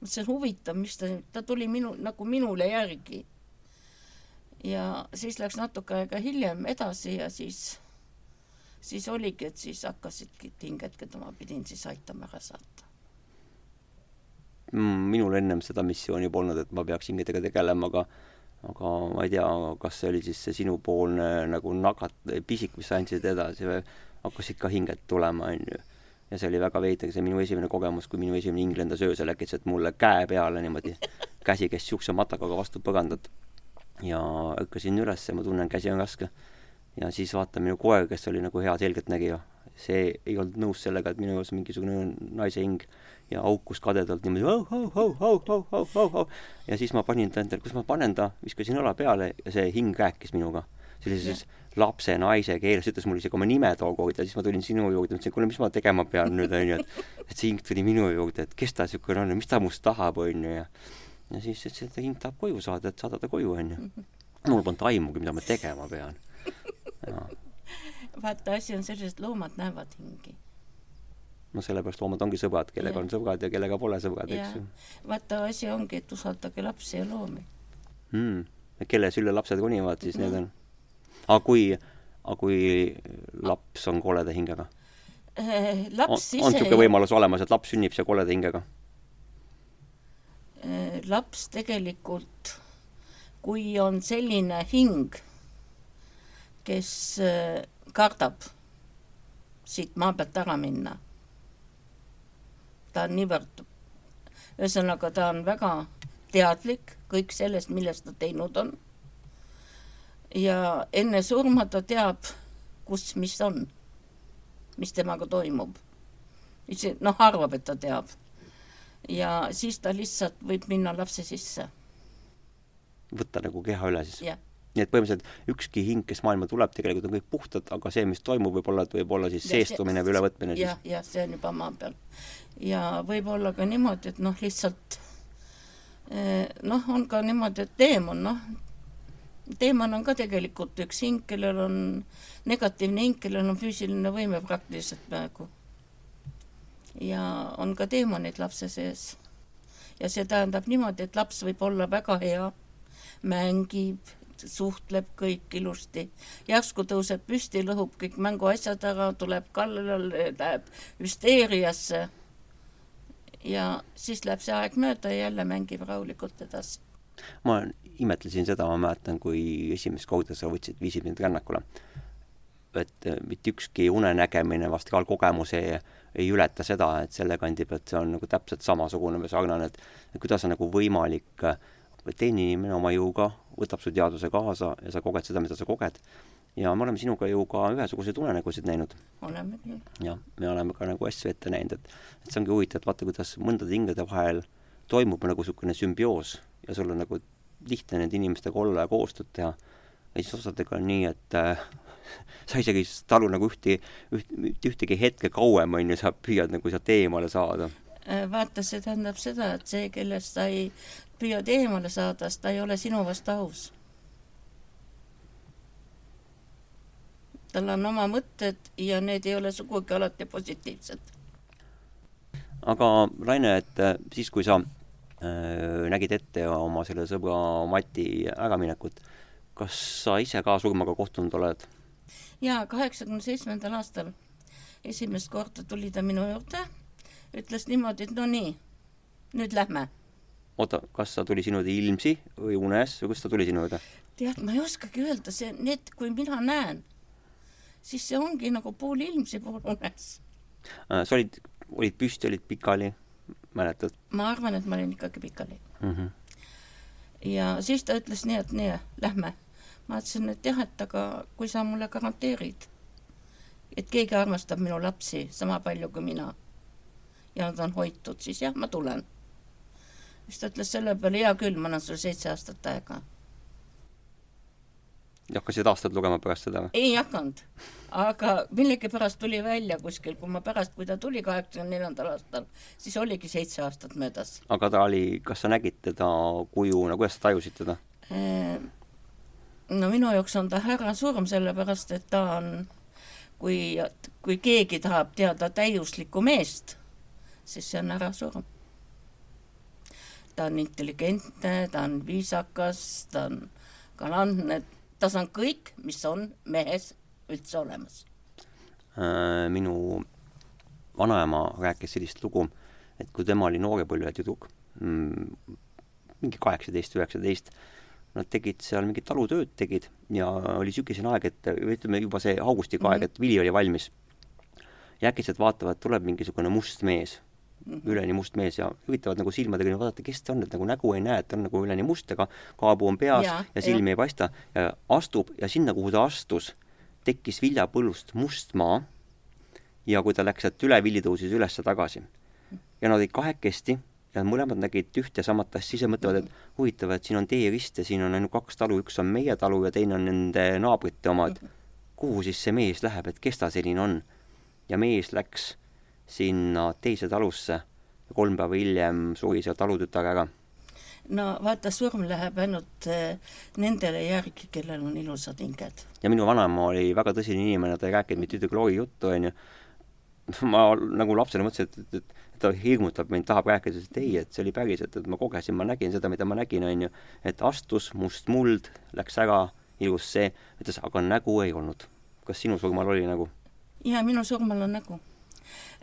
mõtlesin, huvitav, mis ta, ta tuli minu, nagu minule järgi ja siis läks natuke aega hiljem edasi ja siis, siis oligi, et siis hakkasidki hinged, keda ma pidin siis aitama ära saata mm,. minul ennem seda missiooni polnud, et ma peaks hingedega tegelema, aga aga ma ei tea, kas see oli siis see sinupoolne nagu nagat-, pisik, mis sa andsid edasi või hakkasid ka hinged tulema, onju. ja see oli väga veider, see minu esimene kogemus, kui minu esimene hing lendas öösel äkitselt mulle käe peale niimoodi, käsi käis niisuguse matakaga vastu põrandat ja ärkasin üles ja ma tunnen, käsi on raske. ja siis vaatan minu koer, kes oli nagu hea selgeltnägija, see ei olnud nõus sellega, et minu juures mingisugune naise hing ja haukus kadedalt niimoodi au, au, au, au, au, au, au, au. ja siis ma panin ta endale, kus ma panen ta, viskasin õla peale ja see hing rääkis minuga. sellises lapse, naise keeles, ütles mulle isegi oma nime tookord ja siis ma tulin sinu juurde, mõtlesin, kuule, mis ma tegema pean nüüd, onju, et et see hing tuli minu juurde, et kes ta niisugune on ja mis ta must tahab, onju, ja ja siis ütles, et hing tahab koju saada, et saada ta koju, onju. mul polnud aimugi, mida ma tegema pean. vaata, asi on selles, et loomad näevad hingi. No sellepärast loomad ongi sõbrad, kellega ja. on sõbrad ja kellega pole sõbrad, eks ju. vaata, asi ongi, et usaldage lapsi ja loomi mm.. kelle sülle lapsed kunivad, siis need on. aga kui, aga kui laps on koleda hingega? on, Eh, laps on ise niisugune võimalus olemas, et laps sünnib siia koleda hingega? Eh, laps tegelikult, kui on selline hing, kes eh, kardab siit maa pealt ära minna, ta on niivõrd, ühesõnaga ta on väga teadlik kõik sellest, millest ta teinud on. ja enne surma ta teab, kus, mis on, mis temaga toimub. noh, arvab, et ta teab ja siis ta lihtsalt võib minna lapse sisse, võtta nagu keha üle siis? jah. Nii et põhimõtteliselt ükski hing, kes maailma tuleb, tegelikult on kõik puhtad, aga see, mis toimub, võib olla, et võib olla siis Ja see- seestumine või ülevõtmine siis jah, jah, see on juba maa peal. ja võib-olla ka niimoodi, et noh, lihtsalt eh, noh, on ka niimoodi, et teemon, noh, teemon on ka tegelikult üks hing, kellel on negatiivne hing, kellel on füüsiline võime praktiliselt praegu. ja on ka teemonid lapse sees. ja see tähendab niimoodi, et laps võib olla väga hea, mängib, suhtleb kõik ilusti, järsku tõuseb püsti, lõhub kõik mänguasjad ära, tuleb kallale, läheb hüsteeriasse ja siis läheb see aeg mööda ja jälle mängib rahulikult edasi. ma imetlesin seda, ma mäletan, kui esimest korda sa võtsid, viisid mind rännakule. et äh, mitte ükski unenägemine, vast ka kogemus ei, ei ületa seda, et selle kandi pealt see on nagu täpselt samasugune või sarnane, et kuidas on nagu võimalik, et teine inimene oma jõuga võtab su teadvuse kaasa ja sa koged seda, mida sa koged. ja me oleme sinuga ju ka ühesuguseid unenägusid näinud oleme küll. jah, me oleme ka nagu asju ette näinud, et et see ongi huvitav, et vaata, kuidas mõndade hingede vahel toimub nagu niisugune sümbioos ja sul on nagu lihtne nende inimestega olla ja koostööd teha. ja siis osadega on nii, et äh, sa isegi ei talu nagu ühti, üht, ühtegi hetke kauem, on ju, sa püüad nagu sealt eemale saada. Äh, vaata, see tähendab seda, et see, kellest sa ei püüad eemale saada, siis ta ei ole sinu vastu aus. tal on oma mõtted ja need ei ole sugugi alati positiivsed. aga Raine, et äh, siis, kui sa äh, nägid ette oma selle sõbra Mati äraminekut, kas sa ise ka surmaga kohtunud oled? ja kaheksakümne seitsmendal aastal esimest korda tuli ta minu juurde, ütles niimoodi, et no nii, nüüd lähme. oota, kas ta tuli sinu juurde ilmsi või unes või kust ta tuli sinu juurde? tead, ma ei oskagi öelda, see, need, kui mina näen, siis see ongi nagu pool ilmsi, pool unes. Äh, sa olid, olid püsti, olid pikali, mäletad ma arvan, et ma olin ikkagi pikali. mm? -hmm. ja siis ta ütles nii, et nii, lähme. ma ütlesin, et jah, et aga kui sa mulle garanteerid, et keegi armastab minu lapsi sama palju kui mina ja nad on hoitud, siis jah, ma tulen. Siis ta ütles selle peale, hea küll, ma annan sulle seitse aastat aega. ja hakkasid aastad lugema pärast seda või? ei hakanud, aga millegipärast tuli välja kuskil, kui ma pärast, kui ta tuli kaheksakümne neljandal aastal, siis oligi seitse aastat möödas. aga ta oli, kas sa nägid teda kujuna, kuidas sa tajusid teda? no minu jaoks on ta härrasurm, sellepärast et ta on, kui, kui keegi tahab teada täiuslikku meest, siis see on härrasurm. Ta on intelligentne, ta on viisakas, ta on galantne, tas on kõik, mis on mehes üldse olemas. Äh, minu vanaema rääkis sellist lugu, et kui tema oli noorepõlve tüdruk, mingi kaheksateist, üheksateist, nad tegid seal mingit talutööd tegid ja oli sügisene aeg, et ütleme juba see augustikuaeg mm, Mhm. -hmm. et vili oli valmis. ja äkitselt vaatavad, tuleb mingisugune must mees, üleni must mees ja üritavad nagu silmadega nii vaadata, kes ta on, et nagu nägu ei näe, et ta on nagu üleni must, aga kaabu on peas ja, ja silmi jah. ei paista. Ja astub ja sinna, kuhu ta astus, tekkis viljapõllust must maa. Ja kui ta läks sealt üle, vili tõusis üles tagasi. ja nad olid kahekesti ja mõlemad nägid ühte ja samat asja, ise mõtlevad, et huvitav, et siin on teerist ja siin on ainult kaks talu, üks on meie talu ja teine on nende naabrite oma, et kuhu siis see mees läheb, et kes ta selline on. ja mees läks sinna teise talusse ja kolm päeva hiljem suri seal talutütar ära. no vaata, surm läheb ainult eh, nendele järgi, kellel on ilusad hinged. ja minu vanaema oli väga tõsine inimene, ta ei rääkinud mitte ühtegi loogijuttu, onju. ma nagu lapsena mõtlesin, et, et, et ta hirmutab mind, tahab rääkida, siis et ei, et see oli päriselt, et ma kogesin, ma nägin seda, mida ma nägin, on ju, et astus must muld, läks ära, ilus see, ütles, aga nägu ei olnud. kas sinu surmal oli nägu? jaa, minu surmal on nägu.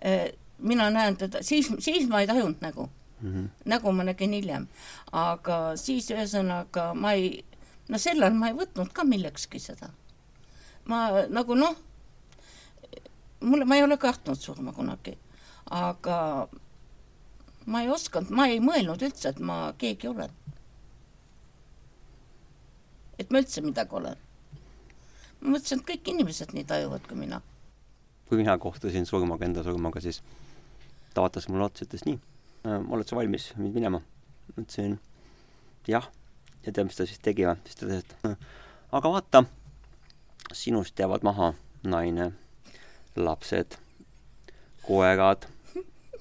Äh, mina näen teda, siis, siis ma ei tajunud nägu mm. -hmm. nägu ma nägin hiljem, aga siis ühesõnaga ma ei, no sel ajal ma ei võtnud ka millekski seda. ma nagu noh, mulle, ma ei ole kartnud surma kunagi aga ma ei osanud, ma ei mõelnud üldse, et ma keegi olen. et ma üldse midagi olen. ma mõtlesin, et kõik inimesed nii tajuvad kui mina. Kui mina kohtusin surmaga, enda surmaga, siis ta vaatas mulle otsa, ütles nii, äh, oled sa valmis mind minema? ma ütlesin jah, ja tead, mis ta siis tegi või? siis ta ütles, et äh, aga vaata, sinust jäävad maha naine, lapsed, koerad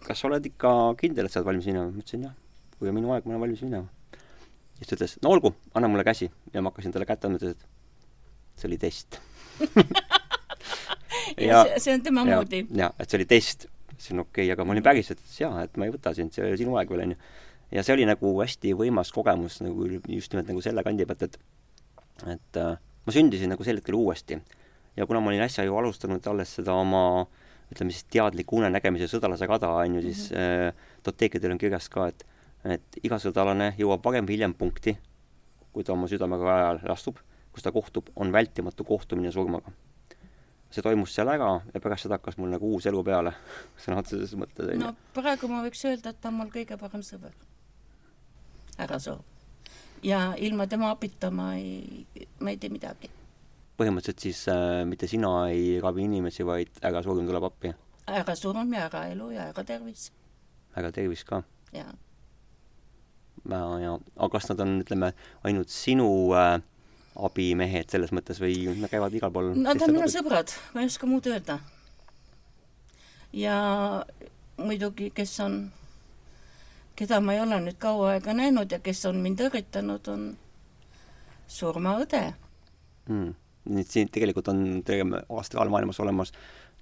kas sa oled ikka kindel, et sa oled valmis minema? ma ütlesin jah, kui on minu aeg, ma olen valmis minema. siis ta ütles, no olgu, anna mulle käsi. ja ma hakkasin talle kätte andma, ta ütles, et see oli test ja, ja see, on tema ja, moodi. jaa, et see oli test. see on okei okay,, aga ma olin päriselt, et jaa, et ma ei võta sind, see oli sinu aeg veel, onju. ja see oli nagu hästi võimas kogemus nagu just nimelt nagu selle kandi pealt, et et äh, ma sündisin nagu sel hetkel uuesti. ja kuna ma olin äsja ju alustanud alles seda oma ütleme siis teadliku unenägemise sõdalase kada, on ju, siis mm -hmm. äh, Toteekidel on kirjas ka, et et iga sõdalane jõuab varem või hiljem punkti, kui ta oma südamega ajal astub, kus ta kohtub, on vältimatu kohtumine surmaga. See toimus seal ära ja pärast seda hakkas mul nagu uus elu peale sõna otseses mõttes. no praegu ma võiks öelda, et ta on mul kõige parem sõber. ära soo. ja ilma tema abita ma ei, ma ei tee midagi põhimõtteliselt siis äh, mitte sina ei ravi inimesi, vaid ärasurm tuleb appi? ärasurm ja äraelu ja äratervis. äratervis ka? jaa. ja, ja, aga kas nad on, ütleme, ainult sinu äh, abimehed selles mõttes või nad käivad igal pool? Nad on minu sõbrad, ma ei oska muud öelda. ja muidugi, kes on, keda ma ei ole nüüd kaua aega näinud ja kes on mind õrritanud, on surmaõde mm nii et siin tegelikult on astraalmaailmas olemas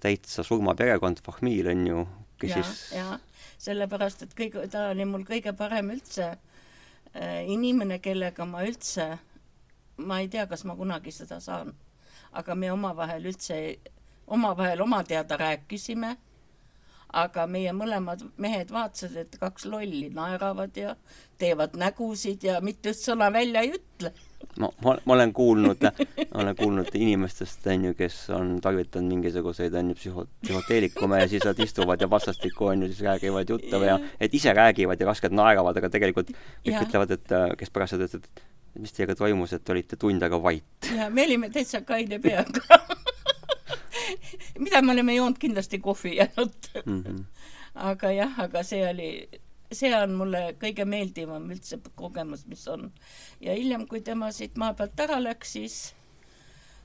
täitsa surmaperekond, fahmiil on ju, kes ja, siis jah, sellepärast, et kõige, ta oli mul kõige parem üldse äh, inimene, kellega ma üldse, ma ei tea, kas ma kunagi seda saan, aga me omavahel üldse, omavahel oma teada rääkisime, aga meie mõlemad mehed vaatasid, et kaks lolli naeravad ja teevad nägusid ja mitte üldse sõna välja ei ütle. Ma, ma, ma olen kuulnud, olen kuulnud inimestest, on ju, kes on tarvitanud mingisuguseid, on ju, psühho-, psühhoteelikume ja siis nad istuvad ja vastastikku, on ju, siis räägivad juttu või ja et ise räägivad ja raskelt naeravad, aga tegelikult kõik ja. ütlevad, et kes pärast seda ütlevad, et mis teiega toimus, et olite tund aega vait. ja me olime täitsa kaine peaga mida me oleme joonud kindlasti kohvi jäänud mm. -hmm. aga jah, aga see oli see on mulle kõige meeldivam üldse kogemus, mis on. ja hiljem, kui tema siit maa pealt ära läks, siis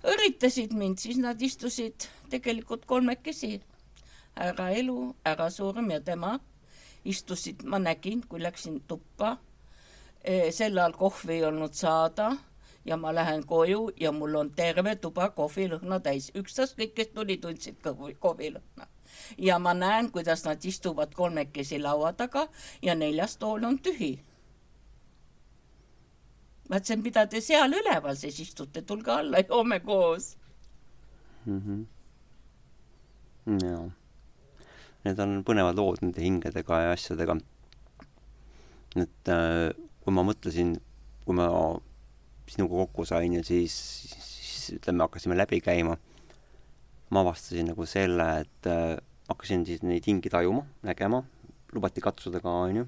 õrritasid mind, siis nad istusid tegelikult kolmekesi. härra Elu, härra Surm ja tema istusid, ma nägin, kui läksin tuppa. E, sel ajal kohvi ei olnud saada ja ma lähen koju ja mul on terve tuba kohvilõhna täis, ükstaskõik, kes tuli, tundsid kohvilõhna ja ma näen, kuidas nad istuvad kolmekesi laua taga ja neljas tool on tühi. ma ütlesin, mida te seal üleval siis istute, tulge alla, joome koos mm. -hmm. jaa. Need on põnevad lood nende hingedega ja asjadega. et äh, kui ma mõtlesin, kui ma sinuga kokku sain ja siis, siis ütleme, hakkasime läbi käima ma avastasin nagu selle, et äh, hakkasin siis neid hingi tajuma, nägema, lubati katsuda ka, onju.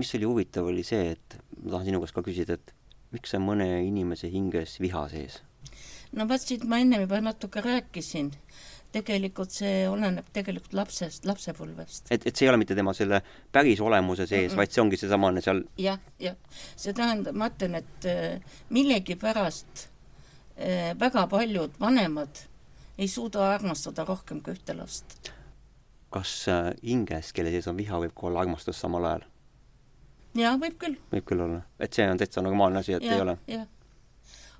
mis oli huvitav, oli see, et ma tahan sinu käest ka küsida, et miks on mõne inimese hinges viha sees? no vot, siit ma ennem juba natuke rääkisin tegelikult see oleneb tegelikult lapsest, lapsepõlvest. et, et see ei ole mitte tema selle päris olemuse sees mm, -mm. vaid see ongi seesamane seal jah, jah. see tähendab, ma ütlen, et äh, millegipärast äh, väga paljud vanemad ei suuda armastada rohkem kui ühte last. kas äh, hinges, kelle sees on viha, võib ka olla armastus samal ajal? jaa, võib küll. võib küll olla, et see on täitsa normaalne asi, et ja, ei ole? jah.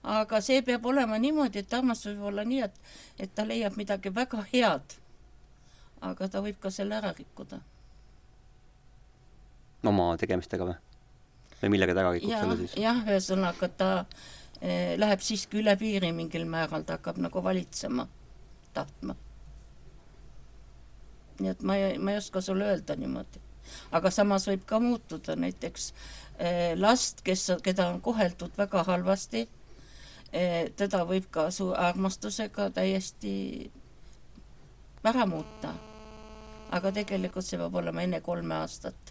Aga see peab olema niimoodi, et armastus võib olla nii, et, et ta leiab midagi väga head. aga ta võib ka selle ära rikkuda. oma tegemistega või? või millega ta ära rikub ja, selle siis? jah, ühesõnaga ta eh, läheb siiski üle piiri mingil määral, ta hakkab nagu valitsema, tahtma. nii et ma ei, ma ei oska sulle öelda niimoodi. aga samas võib ka muutuda näiteks eh, last, kes, keda on koheldud väga halvasti teda võib ka su armastusega täiesti ära muuta. aga tegelikult see peab olema enne kolme aastat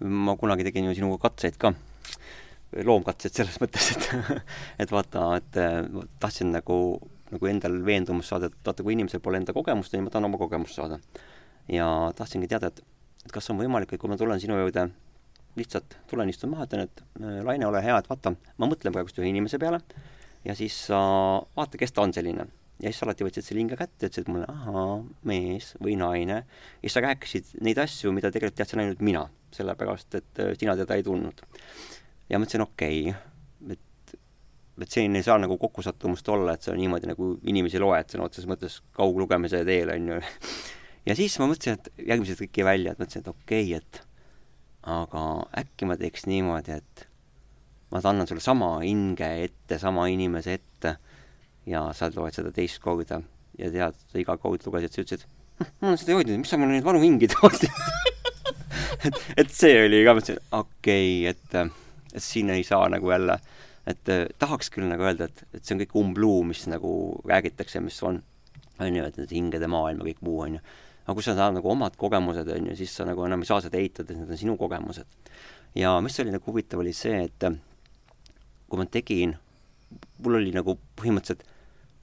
ma kunagi tegin ju sinuga katseid ka, loomkatseid selles mõttes, et et vaata, et ma tahtsin nagu, nagu endal veendumust saada, et vaata, kui inimesel pole enda kogemust, siis ma tahan oma kogemust saada. ja tahtsingi teada, et, et kas on võimalik, et kui ma tulen sinu juurde, lihtsalt tulen, istun maha, ütlen, et Laine, ole hea, et vaata, ma mõtlen praegust ühe inimese peale ja siis sa vaata, kes ta on selline ja siis alati võtsid selle hinge kätte, ütlesid mulle, ahaa, mees või naine. ja siis sa rääkisid neid asju, mida tegelikult teadsin ainult mina, sellepärast et äh, sina teda ei tundnud. ja mõtlesin, okei okay,, et, et selline ei saa nagu kokkusattumust olla, et sa niimoodi nagu inimesi loed sõna otseses mõttes kauglugemise teel, on ju. ja siis ma mõtlesin, et järgmised kõik jäi välja, et mõtlesin, et okei okay,, et aga äkki ma teeks niimoodi, et ma annan sulle sama hinge ette, sama inimese ette ja sa loed seda teist korda ja tead, sa iga kord lugesid, sa ütlesid, hm, ma olen seda ju hoidnud, mis sa mulle neid vanu hingi tood et, et see oli ka, mõtlesin, okei okay,, et, et siin ei saa nagu jälle, et eh, tahaks küll nagu öelda, et, et see on kõik umbluu, mis nagu räägitakse, mis on, on ju, et need hingede maailm ja kõik muu, on ju. Aga kui sa saad nagu omad kogemused, on ju, siis sa nagu enam ei saa seda eitada, need on sinu kogemused. ja mis oli nagu huvitav, oli see, et kui ma tegin, mul oli nagu põhimõtteliselt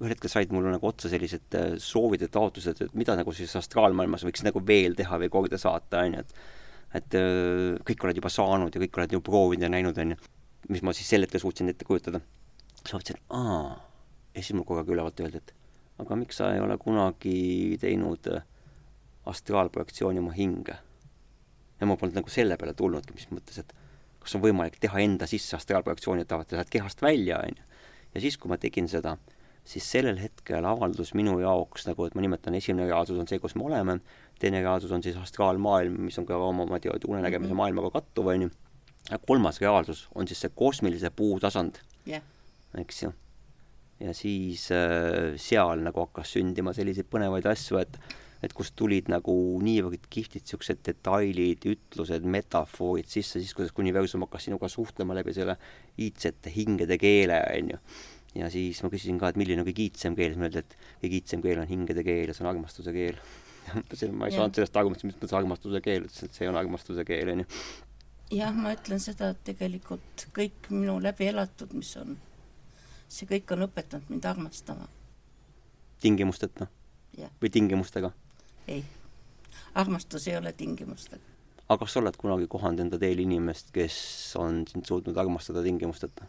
ühel hetkel said mulle nagu otsa sellised äh, soovid ja taotlused, et mida nagu siis astraalmaailmas võiks nagu veel teha või korda saata, on ju, et et äh, kõik oled juba saanud ja kõik oled ju proovinud ja näinud, on ju, mis ma siis sel hetkel suutsin ette kujutada. siis ma mõtlesin, aa, ja siis mul kogu aeg ülevalt öeldi, et aga miks sa ei ole kunagi teinud äh, astraalprojektsiooni oma hinge? ja ma polnud nagu selle peale tulnudki, mis mõttes, et kas on võimalik teha enda sisse astraalprojektsiooni, et vaata, lähed kehast välja, on ju. ja siis, kui ma tegin seda, siis sellel hetkel avaldus minu jaoks nagu, et ma nimetan, esimene reaalsus on see, kus me oleme, teine reaalsus on siis astraalmaailm, mis on ka omamoodi unenägemise mm -hmm. maailmaga kattuv, on ju, ja kolmas reaalsus on siis see kosmilise puu tasand yeah., eks ju. ja siis äh, seal nagu hakkas sündima selliseid põnevaid asju, et et kust tulid nagu niivõrd kihvtid niisugused detailid, ütlused, metafoorid sisse, siis kuidas universum hakkas sinuga suhtlema läbi selle iidsete hingede keele, on ju ja siis ma küsisin ka, et milline on kõige iidsem keel, siis mulle öeldi, et kõige iidsem keel on hingede keel ja see on armastuse keel. mõtlesin, ma ei saanud sellest aru, mis mõttes armastuse keel, ütlesin, et see on armastuse keel, onju. jah, ma ütlen seda, et tegelikult kõik minu läbi elatud, mis on, see kõik on õpetanud mind armastama. tingimusteta? või tingimustega? Ei, armastus ei ole tingimustega. aga kas sa oled kunagi kohanud enda teel inimest, kes on sind suutnud armastada tingimusteta?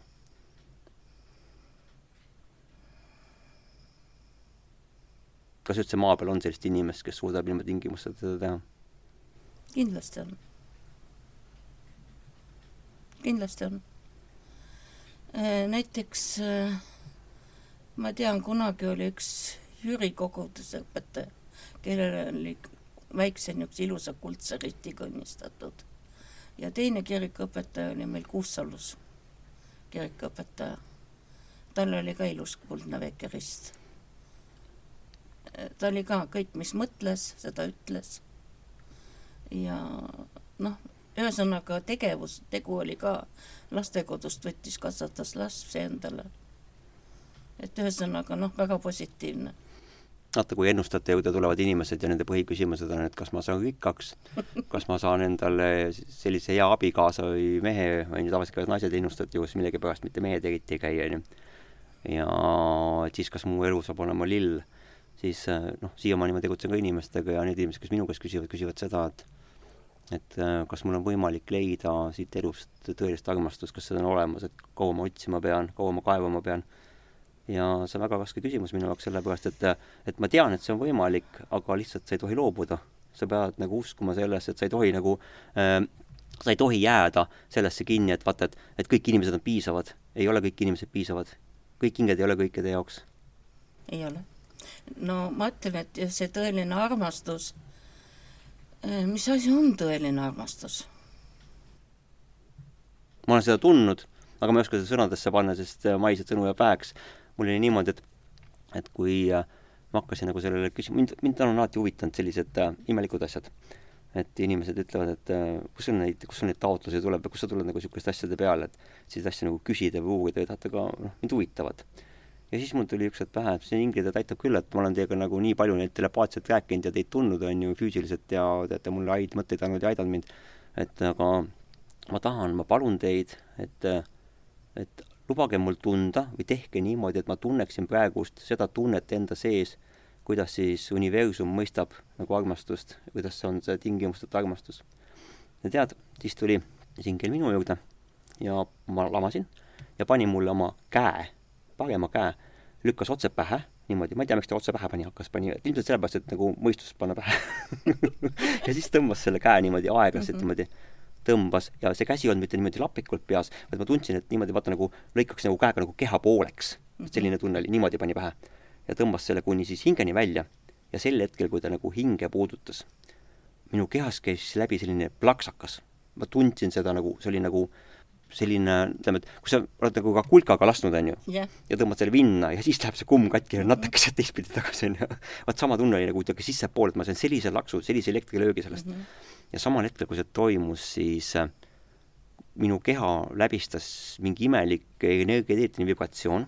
kas üldse maa peal on sellist inimest, kes suudab ilma tingimusteta seda teha? kindlasti on. kindlasti on. Äh, näiteks äh, ma tean, kunagi oli üks Jüri koguduse õpetaja, kellel oli väikse niisuguse ilusa kuldse ristiga õnnistatud. ja teine kirikuõpetaja oli meil Kuusalus, kirikuõpetaja. tal oli ka ilus kuldne väike rist ta oli ka kõik, mis mõtles, seda ütles. ja noh, ühesõnaga tegevus, tegu oli ka lastekodust võttis, kasvatas lapsi endale. et ühesõnaga noh, väga positiivne vaata, kui ennustajate juurde tulevad inimesed ja nende põhiküsimused on, et kas ma saan rikkaks, kas ma saan endale sellise hea abikaasa või mehe, on ju, tavaliselt käivad naised ennustajate juures millegipärast, mitte mehed eriti ei käi, on ju. ja et siis, kas mu elu saab olema lill siis noh, siiamaani ma tegutsen ka inimestega ja need inimesed, kes minu käest küsivad, küsivad seda, et et kas mul on võimalik leida siit elust tõelist armastust, kas seda on olemas, et kaua ma otsima pean, kaua ma kaevama pean. Ja see on väga raske küsimus minu jaoks, sellepärast et, et ma tean, et see on võimalik, aga lihtsalt sa ei tohi loobuda. sa pead nagu uskuma sellesse, et sa ei tohi nagu äh, sa ei tohi jääda sellesse kinni, et vaata, et, et kõik inimesed on piisavad ei ole kõik inimesed piisavad. kõik hinged ei ole kõikide jaoks. ei ole. no ma ütlen, et see tõeline armastus, eh, mis asi on tõeline armastus? ma olen seda tundnud, aga ma ei oska seda sõnadesse panna, sest äh, maised sõnu jääb väheks. Mul oli niimoodi, et, et kui äh, ma hakkasin nagu sellele küsima, mind, mind on alati huvitanud sellised äh, imelikud asjad. et inimesed ütlevad, et äh, kus sul neid, kus sul neid taotlusi tuleb ja kust sa tuled nagu niisuguste asjade peale, et selliseid asju nagu küsida või uurida ja tahate ka, noh, mind huvitavad. ja siis mul tuli üks hetk pähe, et see Ingrid aitab küll, et ma olen teiega nagu nii palju neid telepaatiliselt rääkinud ja teid tundnud, on ju, füüsiliselt ja te olete mulle häid mõtteid andnud ja aidanud mind, et aga ma tahan, ma palun teid, et, et lubage mul tunda või tehke niimoodi, et ma tunneksin praegust seda tunnet enda sees kuidas siis universum mõistab nagu armastust, kuidas on see tingimusteta armastus. ja tead, siis tuli singel minu juurde ja ma lamasin ja pani mulle oma käe, parema käe, lükkas otse pähe, niimoodi, ma ei tea, miks ta otse pähe pani, hakkas, pani, ilmselt sellepärast, et nagu mõistust panna pähe ja siis tõmbas selle käe niimoodi aeglaselt mm -hmm. niimoodi tõmbas ja see käsi ei olnud mitte niimoodi lapikult peas, vaid ma tundsin, et niimoodi vaata nagu lõikaks nagu käega nagu keha pooleks. Mhm. selline tunne oli, niimoodi pani pähe ja tõmbas selle kuni siis hingeni välja ja sel hetkel, kui ta nagu hinge puudutas, minu kehas käis läbi selline plaksakas. ma tundsin seda nagu, see oli nagu selline, ütleme, et kui sa oled nagu ka kulkaga lasknud, on ju yeah., ja tõmbad selle vinna ja siis läheb see kumm katki ja natukese teistpidi tagasi, on ju. vot sama tunne oli nagu kuidagi sissepoole, et ma sain sellise laksu, sellise elektrilöögi sellest mm. -hmm. Ja samal hetkel, kui see toimus, siis äh, minu keha läbistas mingi imelik energeetiline vibratsioon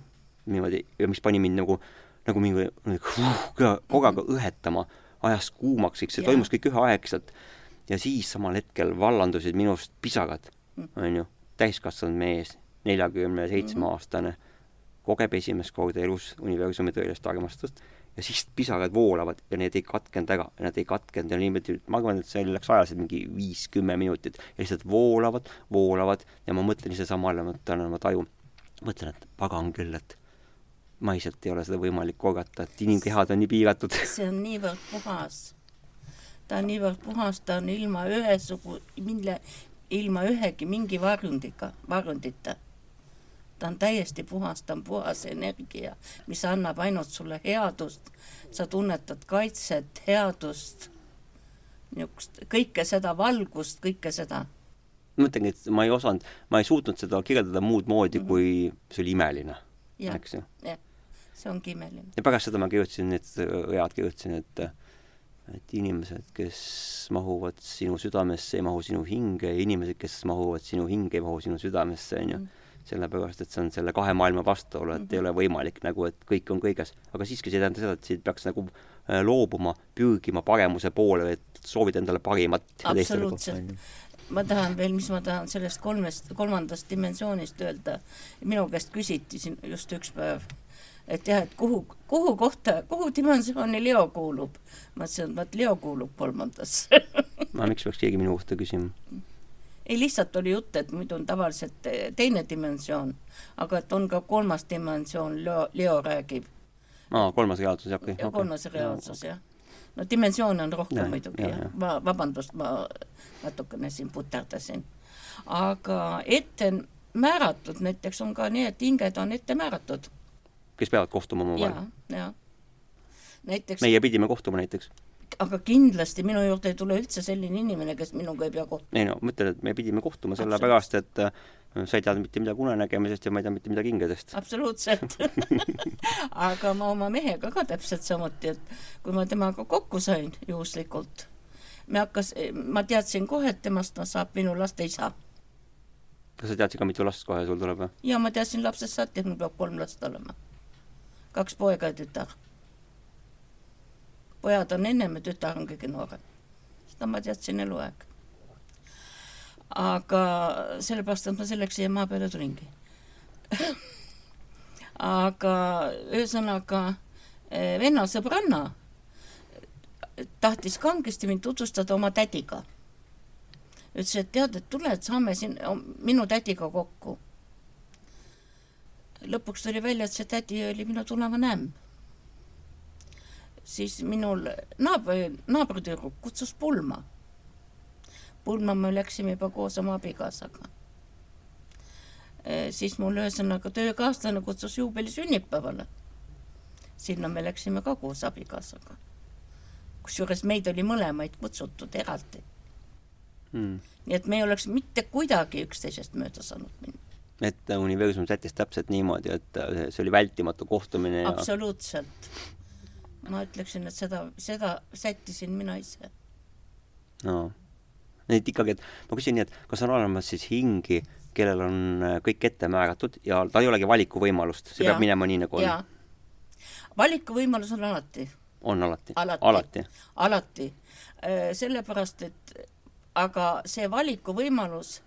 niimoodi, mis pani mind nagu nagu mingi kogaga õhetama, ajas kuumaks, eks see yeah. toimus kõik üheaegselt. ja siis samal hetkel vallandusid minust pisagad, mm. on ju, täiskasvanud mees, neljakümne seitsme aastane, kogeb esimest korda elus universumi tõelist armastust ja siis pisarad voolavad ja need ei katkenud ära, nad ei katkenud ja niimoodi, ma arvan, et see läks ajaliselt mingi viis-kümme minutit ja lihtsalt voolavad, voolavad ja ma mõtlen ise samale, mõtlen oma taju, mõtlen, et pagan küll, et maiselt ei ole seda võimalik korrata, et inimkehad on nii piiratud. see on niivõrd puhas. ta on niivõrd puhas, ta on ilma ühesugu, mille, ilma ühegi mingi varjundiga, varjundita. Ta on täiesti puhas, ta on puhas energia, mis annab ainult sulle headust. sa tunnetad kaitset, headust, niisugust, kõike seda valgust, kõike seda ma mõtlengi, et ma ei osanud, ma ei suutnud seda kirjeldada muud moodi mm, -hmm. kui see oli imeline, eks ju. jah see ongi imeline. ja pärast seda ma kirjutasin, need read kirjutasin, et et inimesed, kes mahuvad sinu südamesse, ei mahu sinu hinge ja inimesed, kes mahuvad sinu hinge, ei mahu sinu südamesse, on ju. Mm. Sellepärast, et see on selle kahe maailma vastuolu, et mm -hmm. ei ole võimalik nagu, et kõik on kõiges. aga siiski see ei tähenda seda, et siit peaks nagu äh, loobuma, pürgima paremuse poole, et soovid endale parimat. absoluutselt ma tahan veel, mis ma tahan sellest kolmest, kolmandast dimensioonist öelda. minu käest küsiti siin just üks päev et jah, et kuhu, kuhu kohta, kuhu dimensiooni Leo kuulub. ma ütlesin, et vot Leo kuulub kolmandasse aga miks peaks keegi minu kohta küsima? ei, lihtsalt oli jutt, et muidu on tavaliselt teine dimensioon, aga et on ka kolmas dimensioon, Leo, Leo räägib. aa, kolmas reaalsus, okei okay,. kolmas okay. reaalsus, jah. no dimensioone on rohkem ja, muidugi, jah. ma, vabandust, ma natukene siin puterdasin. aga ette määratud näiteks on ka nii, et hinged on ette määratud kes peavad kohtuma omavahel. jaa, näiteks meie pidime kohtuma näiteks. Aga kindlasti minu juurde ei tule üldse selline inimene, kes minuga ei pea kohtuma. ei no ma ütlen, et me pidime kohtuma sellepärast, et äh, sa ei teadnud mitte midagi unenägemisest ja ma ei tea mitte midagi hingedest. absoluutselt aga ma oma mehega ka täpselt samuti, et kui ma temaga kokku sain juhuslikult, me hakkas, ma teadsin kohe, et temast saab minu laste isa. kas sa teadsid ka, mitu last kohe sul tuleb või? jaa, ma teadsin lapsest saati, et mul peab kolm last olema kaks poega ja tütar. Pojad on ennem ja tütar on kõige noorem. seda ma teadsin eluaeg. aga sellepärast, et ma selleks siia maa peale tulingi aga ühesõnaga eh, vennasõbranna tahtis kangesti mind tutvustada oma tädiga. ütles, et tead, et tule, et saame siin minu tädiga kokku lõpuks tuli välja, et see tädi oli minu tulevane ämm. Siis minul naaber, naabritüdruk kutsus pulma. pulma me läksime juba koos oma abikaasaga. siis mul ühesõnaga töökaaslane kutsus juubeli sünnipäevale. sinna me läksime ka koos abikaasaga. kusjuures meid oli mõlemaid kutsutud eraldi mm.. nii et me ei oleks mitte kuidagi üksteisest mööda saanud minna. et universum sättis täpselt niimoodi, et see oli vältimatu kohtumine ja absoluutselt. Ma ütleksin, et seda, seda sättisin mina ise. no et ikkagi, et ma küsin nii, et kas on olemas siis hingi, kellel on äh, kõik ette määratud ja tal ei olegi valikuvõimalust, see ja. peab minema nii, nagu on? valikuvõimalus on alati. on alati? alati, alati., alati.. Äh, sellepärast, et aga see valikuvõimalus,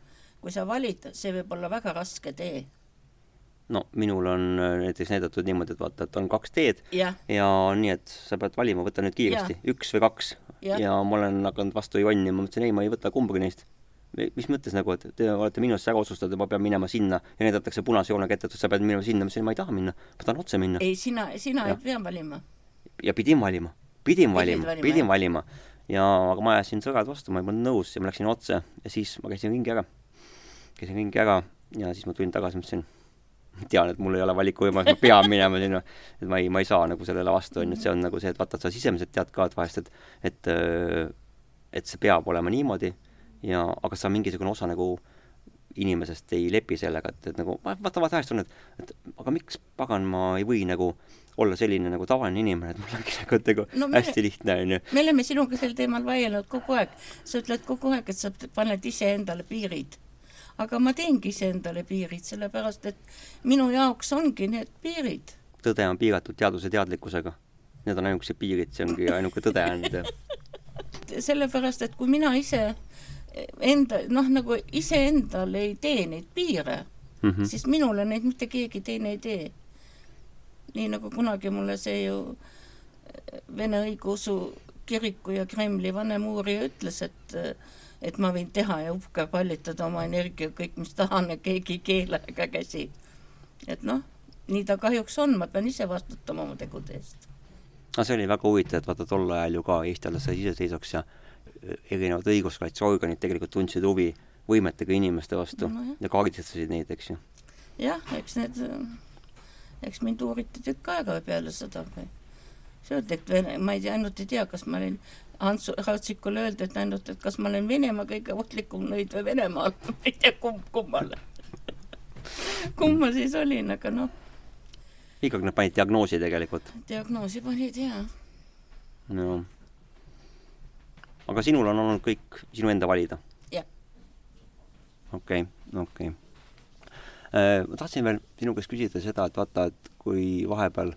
kui sa valid, see võib olla väga raske tee no minul on äh, näiteks näidatud niimoodi, et vaata, et on kaks teed ja, ja nii, et sa pead valima, võta nüüd kiiresti, üks või kaks. ja ma olen hakanud vastu jonnima, mõtlesin ei, ma ei võta kumbagi neist. mis mõttes nagu, et te olete minu eest ära otsustanud ja ma pean minema sinna ja näidatakse punase joonega ette, et sa pead minema sinna, ma ütlesin, ma ei taha minna, ma tahan otse minna. ei, sina, sina ja. ei pea valima. ja pidin valima, pidin valima, pidin valima ja aga ma ajasin sõrad vastu, ma ei olnud nõus ja ma läksin otse ja siis ma käisin ringi ära. käisin ringi ära ja siis ma tulin tagasi, mõtlesin tean, et mul ei ole valikuvõimalust, ma pean minema sinna, et ma ei, ma ei saa nagu sellele vastu, on ju, et see on nagu see, et vaata, et sa sisemiselt tead ka, et vahest, et et et see peab olema niimoodi ja aga sa mingisugune osa nagu inimesest ei lepi sellega, et, et nagu vaata, vaata vahest on, et, et aga miks pagan ma ei või nagu olla selline nagu tavaline inimene, et mul ongi nagu, et nagu no, hästi me, lihtne, on ju. me oleme sinuga sel teemal vaielnud kogu aeg. sa ütled kogu aeg, et sa paned iseendale piirid aga ma teengi iseendale piirid, sellepärast et minu jaoks ongi need piirid. tõde on piiratud teaduse teadlikkusega. Need on ainukesed piirid, see ongi ainuke tõde on sellepärast, et kui mina ise enda, noh, nagu iseendale ei tee neid piire mm, -hmm. siis minule neid mitte keegi teine ei tee. nii nagu kunagi mulle see ju Vene õigeusu kiriku ja Kremli vanem uurija ütles, et et ma võin teha ja uhke pallitada oma energia kõik, mis tahan ja keegi ei keela ega käsi. et noh, nii ta kahjuks on, ma pean ise vastutama oma tegude eest. no see oli väga huvitav, et vaata tol ajal ju ka Eesti alles sai iseseisvaks ja e, erinevad õiguskaitseorganid tegelikult tundsid huvi võimetega inimeste vastu no, jah. ja kaardistasid neid, eks ju. jah, eks need, eks mind uuriti tükk aega peale seda, see öeldi, et Vene, ma ei tea, ainult ei tea, kas ma olin Hans Raudsikule öeldi, et ainult, et kas ma olen Venemaa kõige ohtlikum nõid või Venemaal ma ei tea, kumb kummale kumb ma siis olin, aga noh. ikkagi nad panid diagnoosi tegelikult? diagnoosi panid, jaa. no. aga sinul on olnud kõik sinu enda valida? jah. okei okay,, okei okay. Äh, ma tahtsin veel sinu käest küsida seda, et vaata, et kui vahepeal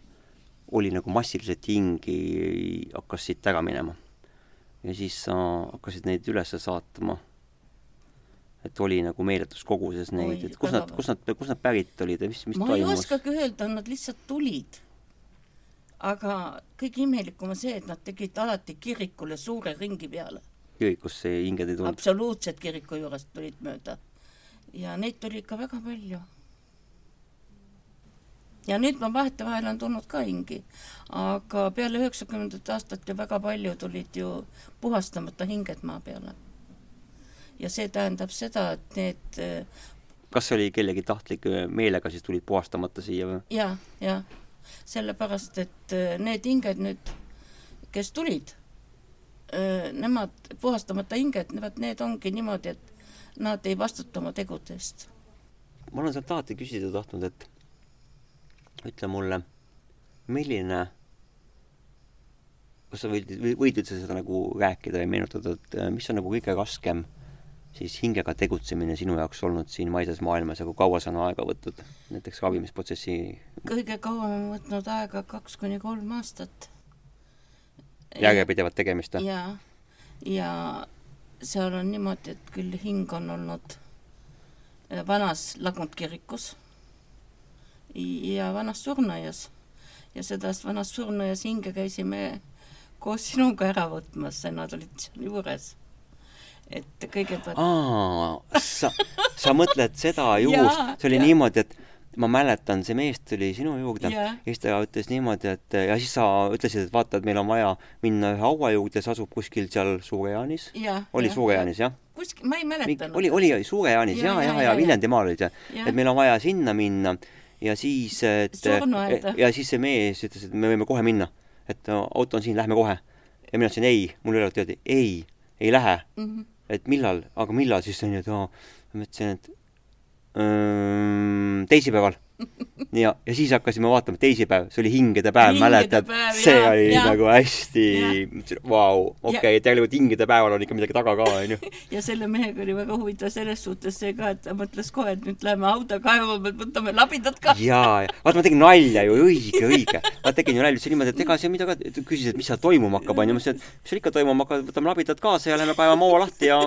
oli nagu massiliselt hingi, hakkas siit ära minema ja siis sa hakkasid neid üles saatma. et oli nagu meeletus koguses neid, et kus nad, kus nad, kus nad pärit olid ja mis, mis ma toimus? ma ei oskagi öelda, nad lihtsalt tulid. aga kõige imelikum on see, et nad tegid alati kirikule suure ringi peale. kirikusse hinged ei tulnud? absoluutselt kiriku juurest tulid mööda. ja neid tuli ikka väga palju ja nüüd ma vahetevahel on tulnud ka hingi, aga peale üheksakümnendat aastat ju väga palju tulid ju puhastamata hinged maa peale. ja see tähendab seda, et need äh, kas see oli kellegi tahtlik äh, meelega siis tulid puhastamata siia või? ja, ja sellepärast, et äh, need hinged nüüd, kes tulid, nemad, puhastamata hinged, vot need ongi niimoodi, et nad ei vastuta oma tegude eest. ma olen sealt alati küsida tahtnud, et ütle mulle, milline, kas sa võid, võid üldse seda nagu rääkida ja meenutada, et äh, mis on nagu kõige raskem siis hingega tegutsemine sinu jaoks olnud siin maises maailmas ja kui kaua see on aega võtnud, näiteks ravimisprotsessi? kõige kauem on võtnud aega kaks kuni kolm aastat. järjepidevat tegemist või? jaa, ja seal on niimoodi, et küll hing on olnud äh, vanas Lagund-kirikus ja vanas surnuaias. ja sellest vanast surnuaias hinge käisime koos sinuga ära võtmas, nad olid seal juures. et kõigepealt aa, sa, sa mõtled seda juhust, see oli ja. niimoodi, et ma mäletan, see mees tuli sinu juurde ja siis ta ütles niimoodi, et ja siis sa ütlesid, et vaata, et meil on vaja minna ühe haua juurde, see asub kuskil seal Suure-Jaanis. oli Suure-Jaanis, jah? kuskil, ma ei mäletanud. oli, oli Suure-Jaanis ja, Ja, ja, ja, ja, ja, ja Viljandimaal olid ja, Jah. et meil on vaja sinna minna ja siis, et ja siis see mees ütles, et me võime kohe minna, et auto on siin, lähme kohe. ja mina ütlesin ei, mulle öeldi ei, ei lähe, Mhm. et millal, aga millal siis onju, et aa, ma ütlesin, et öö, teisipäeval. ja, ja siis hakkasime vaatama, teisipäev, see oli hingede päev, Hingede mäletad see jaa, oli jaa. nagu hästi vau, okei, tegelikult hingede päeval on ikka midagi taga ka onju. ja selle mehega oli väga huvitav selles suhtes see ka, et ta mõtles kohe, et nüüd läheme hauda kaevama, et võtame labidad ka. jaa, ja vaata, ma tegin nalja ju, õige, õige. ma tegin ju nalja ütlesin niimoodi, et ega siin midagi, küsis, et mis seal toimuma hakkab, onju. ma ütlesin, et mis seal ikka toimuma hakkab, võtame labidad kaasa ja lähme kaevame hoo lahti ja,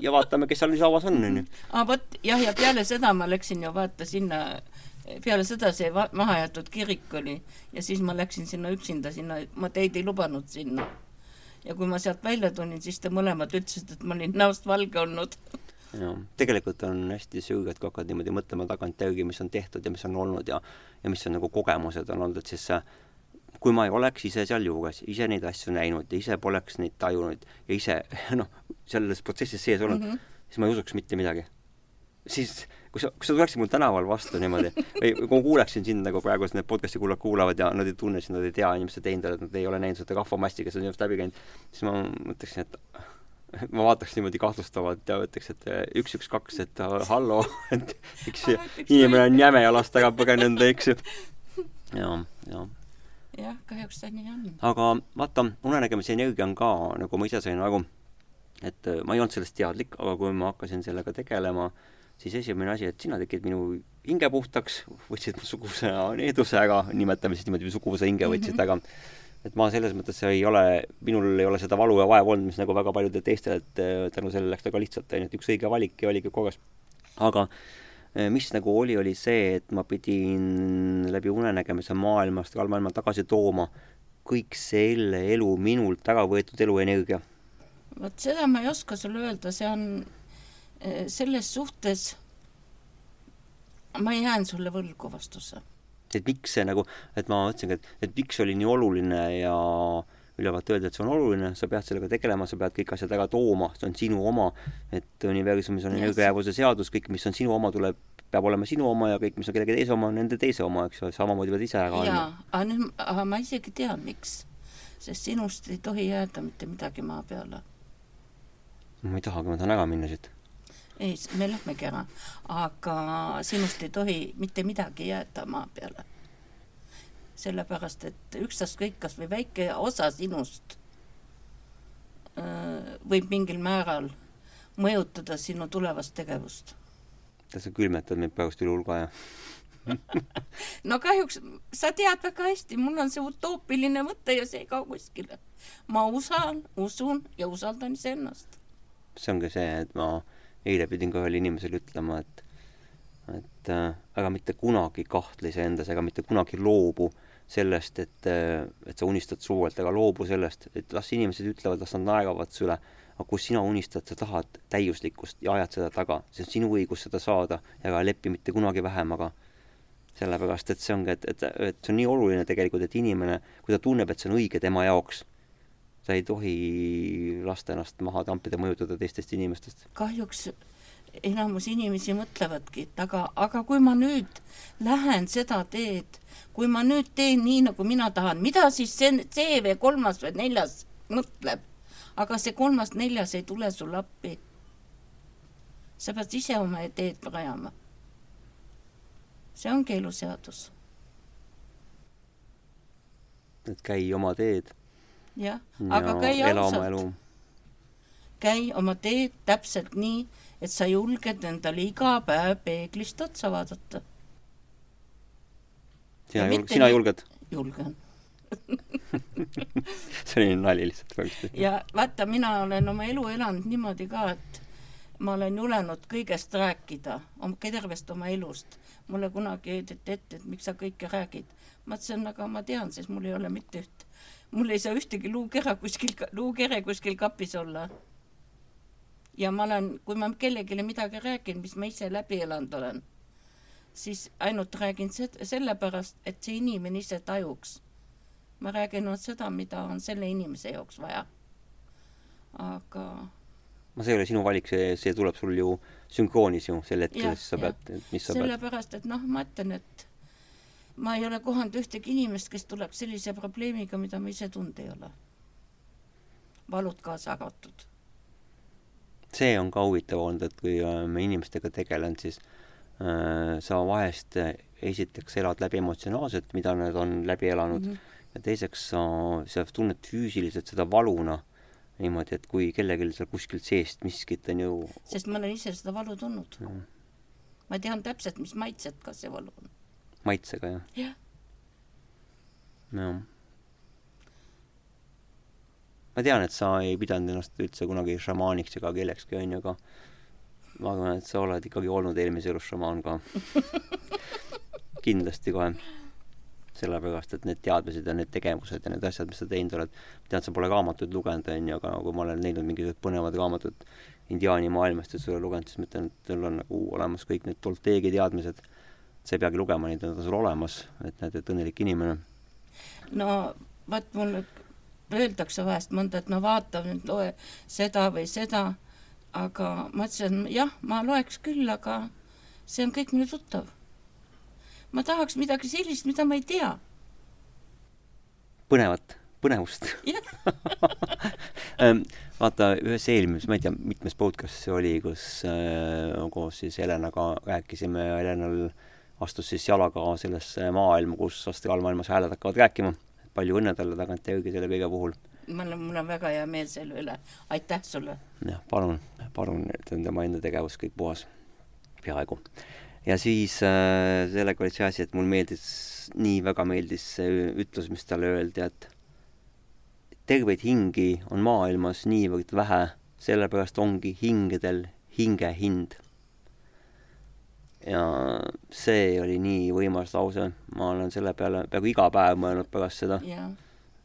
ja vaatame, kes seal lisahauas on, onju. aa vot jah, ja peale seda ma läksin ju vaata sinna, peale seda see mahajäetud kirik oli ja siis ma läksin sinna üksinda sinna, ma teid ei lubanud sinna. ja kui ma sealt välja tulin, siis te mõlemad ütlesite, et ma olin näost valge olnud. jah, tegelikult on hästi süüged, kui hakkad niimoodi mõtlema tagantjärgi, mis on tehtud ja mis on olnud ja ja mis on nagu kogemused on olnud, et siis kui ma ei oleks ise sealjuures, ise neid asju näinud ja ise poleks neid tajunud ja ise noh, selles protsessis sees olnud mm, -hmm. siis ma ei usuks mitte midagi. siis kui sa, kui sa tuleksid mul tänaval vastu niimoodi või kui ma kuuleksin sind nagu praegu need podcast'i kuulajad kuulavad ja nad ei tunne sind, nad ei tea inimeste teinud, et nad ei ole näinud seda rahvamassi, kes on sinust läbi käinud, siis ma mõtleksin, et ma vaataks niimoodi kahtlustavalt ja ütleks, et üks, üks, kaks, et hallo, et see inimene on jäme ja last ära põgenenud, eks ju. ja, ja jah, kahjuks ta nii on. aga vaata, unenägemise energia on ka, nagu ma ise sain aru, et äh, ma ei olnud sellest teadlik, aga kui ma hakkasin sellega tegelema, siis esimene asi, et sina tegid minu hinge puhtaks, võtsid suguvõsa needuse ära, nimetame siis niimoodi, suguvõsa hinge võtsid ära. et ma selles mõttes ei ole, minul ei ole seda valu ja vaevu olnud, mis nagu väga paljudel teistel, et äh, tänu sellele läks väga lihtsalt, onju, et üks õige valik ja oligi korras. aga äh, mis nagu oli, oli see, et ma pidin läbi unenägemise maailma, astraalmaailma tagasi tooma kõik selle elu minult ära võetud eluenergia. vot seda ma ei oska sulle öelda, see on selles suhtes, ma jään sulle võlgu vastuse. et miks see nagu, et ma mõtlesingi, et, et miks oli nii oluline ja ülevalt öelda, et see on oluline, sa pead sellega tegelema, sa pead kõik asjad ära tooma, see on sinu oma, et universumis on energiajäävuse seadus, kõik, mis on sinu oma, tuleb, peab olema sinu oma ja kõik, mis on kellegi teise oma, on nende teise oma, eks ole, samamoodi pead ise ära andma. aga nüüd, aga ma isegi tean, miks. sest sinust ei tohi jääda mitte midagi maa peale. ma ei tahagi, ma tahan ära minna siit. ei, me lähmegi ära, aga sinust ei tohi mitte midagi jääda maa peale. sellepärast, et ükstaskõik, kas või väike osa sinust öö, võib mingil määral mõjutada sinu tulevast tegevust. sa külmetad mind praegust üle hulga ja no kahjuks sa tead väga hästi, mul on see utoopiline mõte ja see ei kao kuskile. ma usan, usun ja usaldan iseennast. see ongi see, et ma eile pidin ka ühele inimesele ütlema, et et äh, ära mitte kunagi kahtle iseendas, ega mitte kunagi loobu sellest, et äh, et sa unistad suurelt, aga loobu sellest, et las inimesed ütlevad, las nad naeravad su üle, aga kui sina unistad, sa tahad täiuslikkust ja ajad seda taga, see on sinu õigus seda saada ja ära lepi mitte kunagi vähemaga. sellepärast, et see ongi, et, et, et see on nii oluline tegelikult, et inimene, kui ta tunneb, et see on õige tema jaoks, sa ei tohi lasta ennast maha tampida, mõjutada teistest inimestest. kahjuks enamus inimesi mõtlevadki, et aga, aga kui ma nüüd lähen seda teed, kui ma nüüd teen nii, nagu mina tahan, mida siis see, see või kolmas või neljas mõtleb? aga see kolmas-neljas ei tule sulle appi. sa pead ise oma teed rajama. see ongi eluseadus, et käi oma teed jah, ja aga käi ausalt, käi oma teed täpselt nii, et sa julged endale iga päev peeglist otsa vaadata. sina Ja julg-, sina julged? julgen. see oli nali lihtsalt praegu. ja vaata, mina olen oma elu elanud niimoodi ka, et ma olen julenud kõigest rääkida, tervest oma elust. mulle kunagi heideti ette, et miks sa kõike räägid. ma ütlesin, aga ma tean, sest mul ei ole mitte üht, mul ei saa ühtegi luukera kuskil, luukere kuskil kapis olla. ja ma olen, kui ma kellelegi midagi räägin, mis ma ise läbi elanud olen, siis ainult räägin sellepärast, et see inimene ise tajuks. ma räägin ainult seda, mida on selle inimese jaoks vaja. aga no see ei ole sinu valik, see, see tuleb sul ju sünkroonis ju sel hetkel, siis sa pead, mis sa pead. sellepärast, et noh, ma ütlen, et ma ei ole kohanud ühtegi inimest, kes tuleks sellise probleemiga, mida ma ise tundnud ei ole. valud kaasa arvatud. see on ka huvitav olnud, et kui äh, me inimestega tegelenud, siis äh, sa vahest äh, esiteks elad läbi emotsionaalselt, mida nad on läbi elanud mm, -hmm. ja teiseks sa, sa tunned füüsiliselt seda valuna niimoodi, et kui kellelgi seal kuskilt seest miskit on ju sest ma olen ise seda valu tundnud mm. ma tean täpselt, mis maitset ka see valu on. Maitsega, jah? jah. jah. ma tean, et sa ei pidanud ennast üldse kunagi šamaaniks ega kellekski, onju, aga ma arvan, et sa oled ikkagi olnud eelmises elus šamaan ka kindlasti kohe sellepärast, et need teadmised ja need tegevused ja need asjad, mis sa teinud oled, tead, sa pole raamatuid lugenud, on ju, aga nagu ma olen näinud mingisugused põnevad raamatud indiaani maailmast ja sa lugenud, siis ma ütlen, et sul on nagu olemas kõik need tolteegi teadmised. Sa ei peagi lugema neid, on sul olemas, et näed, et õnnelik inimene. no vaat mul öeldakse vahest mõnda, et no vaata nüüd, loe seda või seda, aga ma ütlesin, jah, ma loeks küll, aga see on kõik mulle tuttav ma tahaks midagi sellist, mida ma ei tea. põnevat, põnevust ähm, vaata, ühes eelmises, ma ei tea, mitmes podcast see oli, kus äh, koos siis Helenaga rääkisime ja Helenal astus siis jalaga sellesse maailma, kus astraalmaailmas hääled hakkavad rääkima. palju õnne talle tagantjärgi selle kõige puhul. mul on, mul on väga hea meel selle üle, aitäh sulle! jah, palun, palun, et on tema enda tegevus kõik puhas, peaaegu ja siis äh, sellega oli see asi, et mul meeldis, nii väga meeldis see ütlus, mis talle öeldi, et terveid hingi on maailmas niivõrd vähe, sellepärast ongi hingedel hinge hind. Ja see oli nii võimas lause, ma olen selle peale peaaegu iga päev mõelnud pärast seda.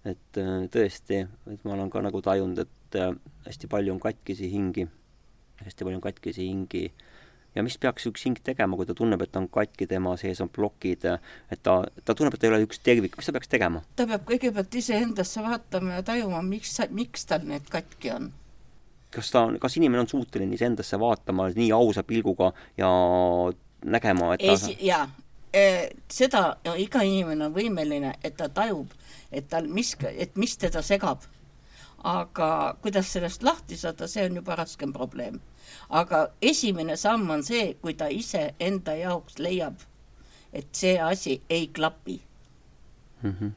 et äh, tõesti, et ma olen ka nagu tajunud, et äh, hästi palju on katkisi hingi, hästi palju on katkisi hingi ja mis peaks üks hing tegema, kui ta tunneb, et on katki, tema sees on plokid, et ta, ta tunneb, et ta ei ole üks tervik, mis ta peaks tegema? ta peab kõigepealt iseendasse vaatama ja tajuma, miks, miks tal need katki on. kas ta on, kas inimene on suuteline iseendasse vaatama nii ausa pilguga ja nägema, et ta jaa e,, seda iga inimene on võimeline, et ta tajub, et tal mis, et mis teda segab. aga kuidas sellest lahti saada, see on juba raskem probleem aga esimene samm on see, kui ta ise enda jaoks leiab, et see asi ei klapi mm. -hmm.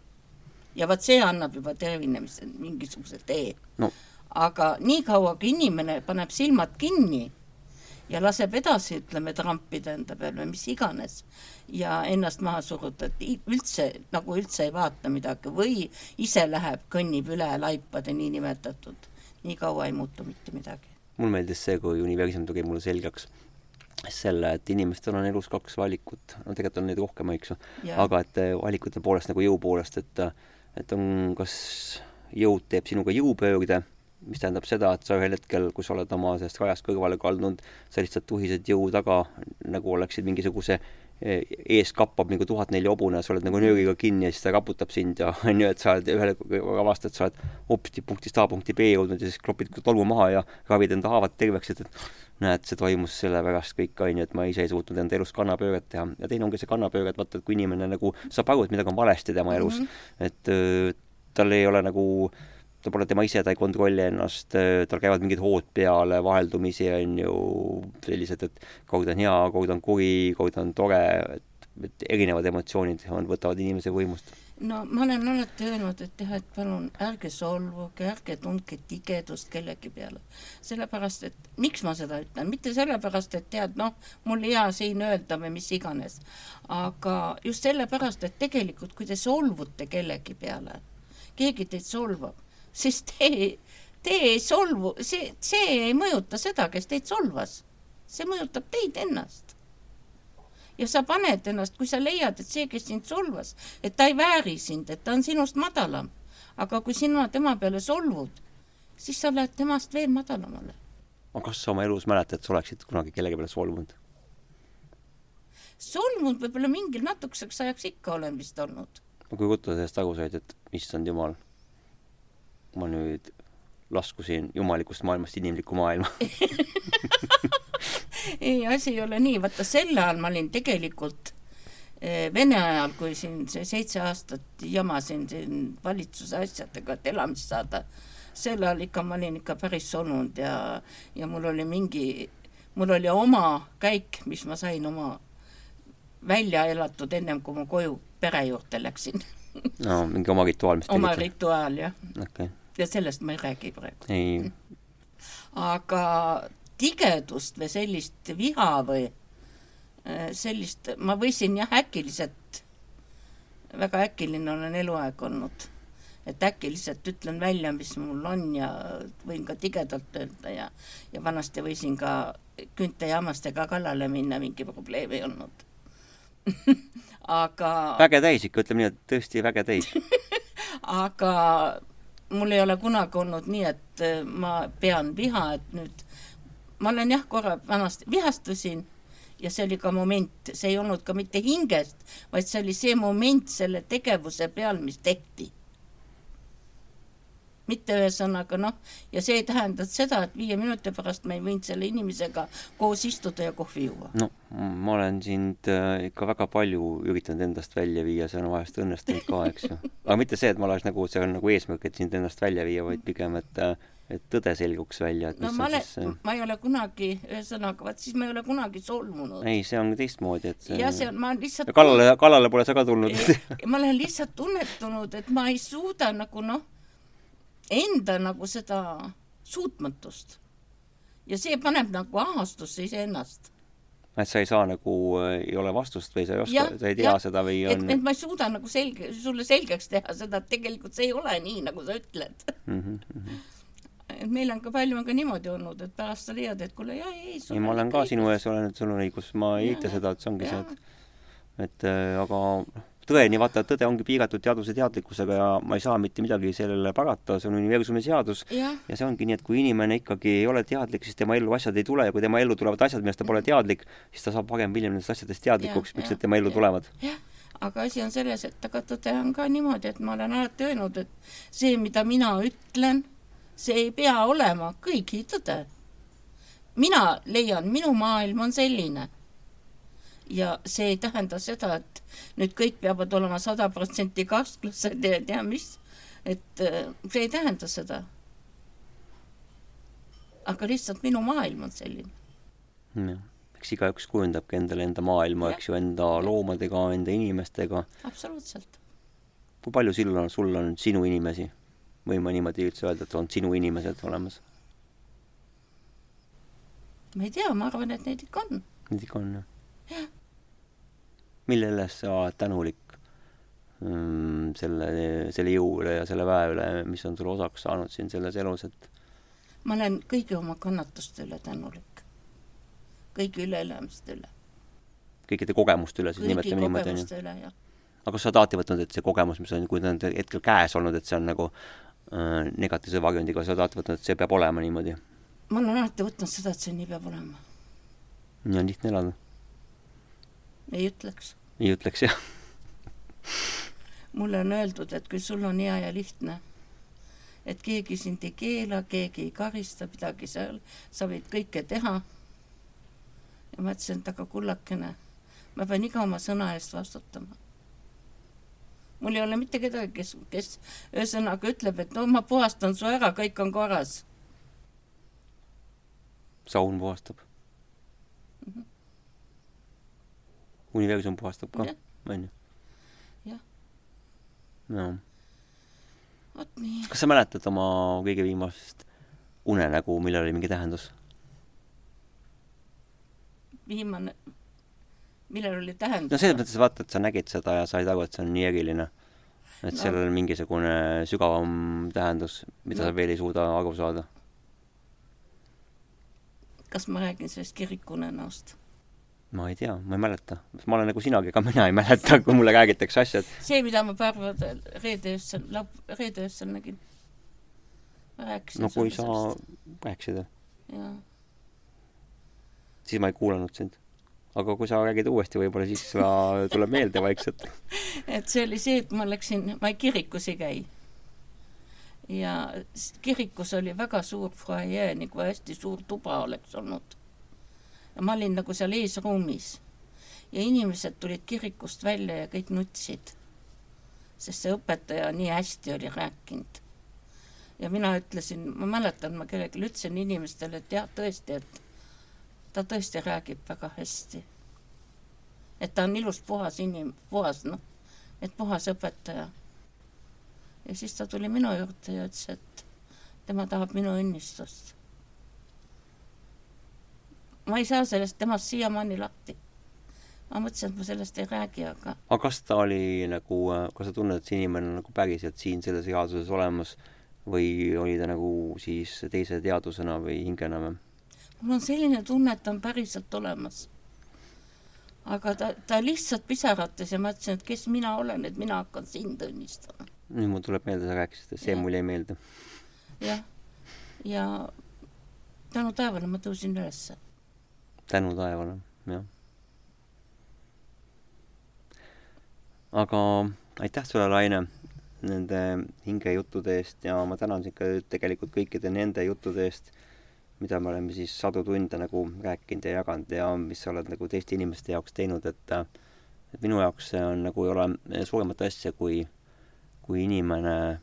ja vot see annab juba tervinemise mingisuguse tee no.. aga niikaua, kui inimene paneb silmad kinni ja laseb edasi, ütleme, trampida enda peal või mis iganes. Ja ennast maha suruda, et üldse nagu üldse ei vaata midagi või ise läheb, kõnnib üle laipade niinimetatud, nii kaua ei muutu mitte midagi. Mul meeldis see, kui universum tegi mulle selgeks selle, et inimestel on elus kaks valikut, no tegelikult on neid rohkem, eks ju, aga et eh, valikute poolest nagu jõu poolest, et et on, kas jõud teeb sinuga jõupöörde, mis tähendab seda, et sa ühel hetkel, kui sa oled oma sellest rajast kõrvale kaldunud, sa lihtsalt tuhised jõu taga, nagu oleksid mingisuguse ees kappab nagu tuhat neli hobune, sa oled nagu nöögiga kinni ja siis ta raputab sind ja on ju, et sa oled ühel avastad, et sa oled hopsti punktist A punkti B jõudnud ja siis klopid tolmu maha ja ravid enda haavad terveks, et, et näed, see toimus sellepärast kõik, on ju, et ma ise ei suutnud enda elus kannapööret teha. ja teine ongi see kannapööre, et vaata, et kui inimene nagu saab aru, et midagi on valesti tema elus mm, -hmm. et öö, tal ei ole nagu äh, ta pole tema ise, ta ei kontrolli ennast, tal käivad mingid hood peale, vaheldumisi on ju sellised, et ta on hea, ta on kuri, ta on tore, et, et erinevad emotsioonid on, võtavad inimese võimust. no ma olen alati öelnud, et jah, et palun ärge solvuge, ärge tundke tigedust kellegi peale. sellepärast, et miks ma seda ütlen, mitte sellepärast, et tead, noh, mul hea siin öelda või mis iganes, aga just sellepärast, et tegelikult, kui te solvute kellegi peale, keegi teid solvab, siis te, te ei solvu, see, see ei mõjuta seda, kes teid solvas. see mõjutab teid ennast. ja sa paned ennast, kui sa leiad, et see, kes sind solvas, et ta ei vääri sind, et ta on sinust madalam, aga kui sina tema peale solvud, siis sa lähed temast veel madalamale. aga kas sa oma elus mäletad, et sa oleksid kunagi kellegi peale solvunud? solvunud võib-olla mingil natukeseks ajaks ikka olen vist olnud. ruttu sa sellest aru said, et issand jumal ma nüüd laskusin jumalikust maailmast inimlikku maailma ei, asi ei ole nii, vaata sel ajal ma olin tegelikult eh, Vene ajal, kui siin see seitse aastat jamasin siin valitsuse asjadega, et elamist saada, sel ajal ikka ma olin ikka päris solunud ja, ja mul oli mingi, mul oli oma käik, mis ma sain oma välja elatud ennem kui ma koju pere juurde läksin no mingi oma rituaal, mis oma tegite? rituaal, jah. okei okay. Ja sellest ma ei räägi praegu. aga tigedust või sellist viha või äh, sellist, ma võisin jah, äkiliselt, väga äkiline olen eluaeg olnud, et äkiliselt ütlen välja, mis mul on ja võin ka tigedalt öelda ja, ja vanasti võisin ka küünte ja hammastega kallale minna, mingi probleem ei olnud. Aga väge täis ikka, ütleme nii, et tõesti väge täis aga mul ei ole kunagi olnud nii, et äh, ma pean viha, et nüüd ma olen jah, korra vanasti vihastusin ja see oli ka moment, see ei olnud ka mitte hingest, vaid see oli see moment selle tegevuse peal, mis tehti. Mitte ühesõnaga noh, ja see ei tähenda seda, et viie minuti pärast ma ei võinud selle inimesega koos istuda ja kohvi juua. no ma olen sind äh, ikka väga palju üritanud endast välja viia, see on vahest õnnestunud ka, eks ju. aga mitte see, et ma oleks nagu, see on nagu eesmärk, et sind endast välja viia, vaid pigem, et äh, et tõde selguks välja, et no ma olen siis ma ei ole kunagi, ühesõnaga, vaat siis ma ei ole kunagi solvunud. ei, see on teistmoodi, et see ja see on, ma lihtsalt kallale, kallale pole sa ka tulnud ma olen lihtsalt tunnetanud, et ma ei suuda nagu noh, enda nagu seda suutmatust. ja see paneb nagu ahastusse iseennast. et sa ei saa nagu, ei ole vastust või sa ei oska, Jah, sa ei tea jah. seda või et, on et ma ei suuda nagu selge, sulle selgeks teha seda, et tegelikult see ei ole nii, nagu sa ütled. mm. -hmm. et meil on ka palju on ka niimoodi olnud, et pärast sa leiad, et kuule, jaa, ei, ei, ma olen ka sinu ees, olen, et sul on õigus, ma ei eita seda, et see ongi see, jaa. et et äh, aga noh, tõeni, vaata, tõde ongi piiratud teadvuse teadlikkusega ja ma ei saa mitte midagi sellele parata, see on universumi seadus jah, ja see ongi nii, et kui inimene ikkagi ei ole teadlik, siis tema ellu asjad ei tule ja kui tema ellu tulevad asjad, millest ta pole teadlik, siis ta saab varem või hiljem nendest asjadest teadlikuks, miks need tema ellu jah. tulevad. jah, aga asi on selles, et aga tõde on ka niimoodi, et ma olen alati öelnud, et see, mida mina ütlen, see ei pea olema kõigi tõde. mina leian, minu maailm on selline. Ja see ei tähenda seda, et nüüd kõik peavad olema sada protsenti kasklased ja tea mis, et äh, see ei tähenda seda. aga lihtsalt minu maailm on selline. jah, eks igaüks kujundabki endale enda maailma, eks ju, enda loomadega, enda inimestega. absoluutselt. kui palju sul on, sul on sinu inimesi? võime niimoodi üldse öelda, et on sinu inimesed olemas? ma ei tea, ma arvan, et neid ikka on. Neid ikka on, jah? Millele sa tänulik mm, selle, selle jõu üle ja selle väe üle, mis on sulle osaks saanud siin selles elus, et ma olen kõigi oma kannatuste üle tänulik. kõigi üleelamiste üle. kõikide kogemuste üle siis nimetame niimoodi, üle, jah. aga kas sa oled alati võtnud, et see kogemus, mis on, kui ta on hetkel käes olnud, et see on nagu äh, negatiivse varjundiga, sa oled alati võtnud, et see peab olema niimoodi? ma olen alati võtnud seda, et see nii peab olema. nii on lihtne elada. Ei ütleks. ei ütleks jah. mulle on öeldud, et kui sul on hea ja lihtne, et keegi sind ei keela, keegi ei karista midagi seal, sa võid kõike teha. ja ma ütlesin, et aga kullakene, ma pean iga oma sõna eest vastutama. mul ei ole mitte kedagi, kes, kes ühesõnaga ütleb, et no ma puhastan su ära, kõik on korras. saun puhastab mm. Mhm. -hmm. Universum puhastab ka onju. Jah. no vot nii. kas sa mäletad oma kõige viimast unenägu, millel oli mingi tähendus? viimane, millel oli tähendus? no selles mõttes vaata, et sa nägid seda ja said aru, et see on nii eriline. et No. sellel on mingisugune sügavam tähendus, mida No. sa veel ei suuda aru saada. kas ma räägin sellest kirikunenäost? Ma ei tea, ma ei mäleta. ma olen nagu sinagi, ega mina ei mäleta, kui mulle räägitakse asjad. see, mida ma päeval reede öösel, reede öösel nägin. ma rääkisin no kui sa rääkisid, jaa, siis ma ei kuulanud sind. aga kui sa räägid uuesti, võib-olla siis ka tuleb meelde vaikselt. et see oli see, et ma läksin, ma kirikus ei käi. ja kirikus oli väga suur fuajee, nagu hästi suur tuba oleks olnud. Ja ma olin nagu seal eesruumis ja inimesed tulid kirikust välja ja kõik nutsid, sest see õpetaja nii hästi oli rääkinud. ja mina ütlesin, ma mäletan, ma kellelegi ütlesin inimestele, et jah, tõesti, et ta tõesti räägib väga hästi. et ta on ilus puhas inim-, puhas noh, et puhas õpetaja. ja siis ta tuli minu juurde ja ütles, et tema tahab minu õnnistust. Ma ei saa sellest temast siiamaani lahti. ma mõtlesin, et ma sellest ei räägi, aga aga kas ta oli nagu, kas sa tunned, et see inimene on nagu päriselt siin selles reaalsuses olemas või oli ta nagu siis teise teadusena või hingena või? mul on selline tunne, et ta on päriselt olemas. aga ta, ta lihtsalt pisarates ja ma ütlesin, et kes mina olen, et mina hakkan sind õnnistama. nüüd mul tuleb meelde, sa rääkisid, et see mul jäi meelde. jah, ja tänu taevale ma tõusin ülesse. Tänu taevale, jah. aga aitäh sulle, Laine, nende hingejuttude eest ja ma tänan sind ka tegelikult kõikide nende juttude eest, mida me oleme siis sadu tunde nagu rääkinud ja jaganud ja mis sa oled nagu teiste inimeste jaoks teinud, et et minu jaoks see on nagu ei ole suuremat asja, kui, kui inimene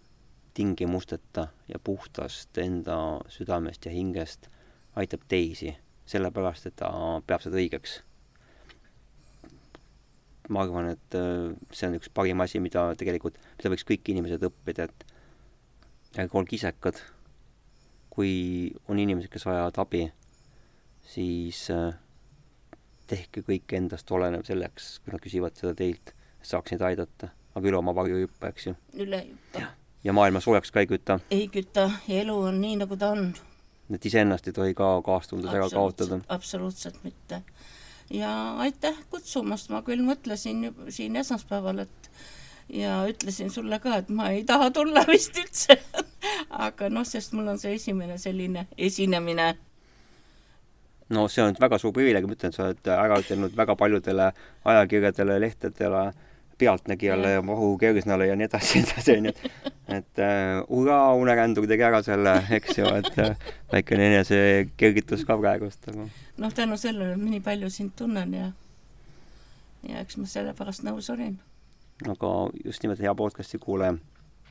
tingimusteta ja puhtast enda südamest ja hingest aitab teisi, sellepärast et ta peab seda õigeks. ma arvan, et äh, see on üks parim asi, mida tegelikult, mida võiks kõik inimesed õppida, et ärge olge isekad. kui on inimesed, kes vajavad abi, siis äh, tehke kõik endast olenev selleks, kui nad küsivad seda teilt, saaks neid aidata. aga üle oma varju ei hüppa, eks ju. üle hüppa. ja maailma soojaks ka ei küta. ei küta ja elu on nii, nagu ta on. Et iseennast ei tohi ka kaastundes ära kaotada. absoluutselt mitte. ja aitäh kutsumast, ma küll mõtlesin siin esmaspäeval, et ja ütlesin sulle ka, et ma ei taha tulla vist üldse aga noh, sest mul on see esimene selline esinemine. no see on väga suur privileeg, ma ütlen, sa oled ära ütelnud väga paljudele ajakirjadele, lehtedele, Pealtnägijale ja Mahu Kersnale ja nii edasi edasi, onju. et äh, hurraa, unekändur tegi ära selle, eks ju, et äh, väikene enesekergitus ka praegust, aga noh, tänu sellele ma nii palju sind tunnen ja ja eks ma sellepärast nõus olin. aga just nimelt hea podcast'i kuulaja,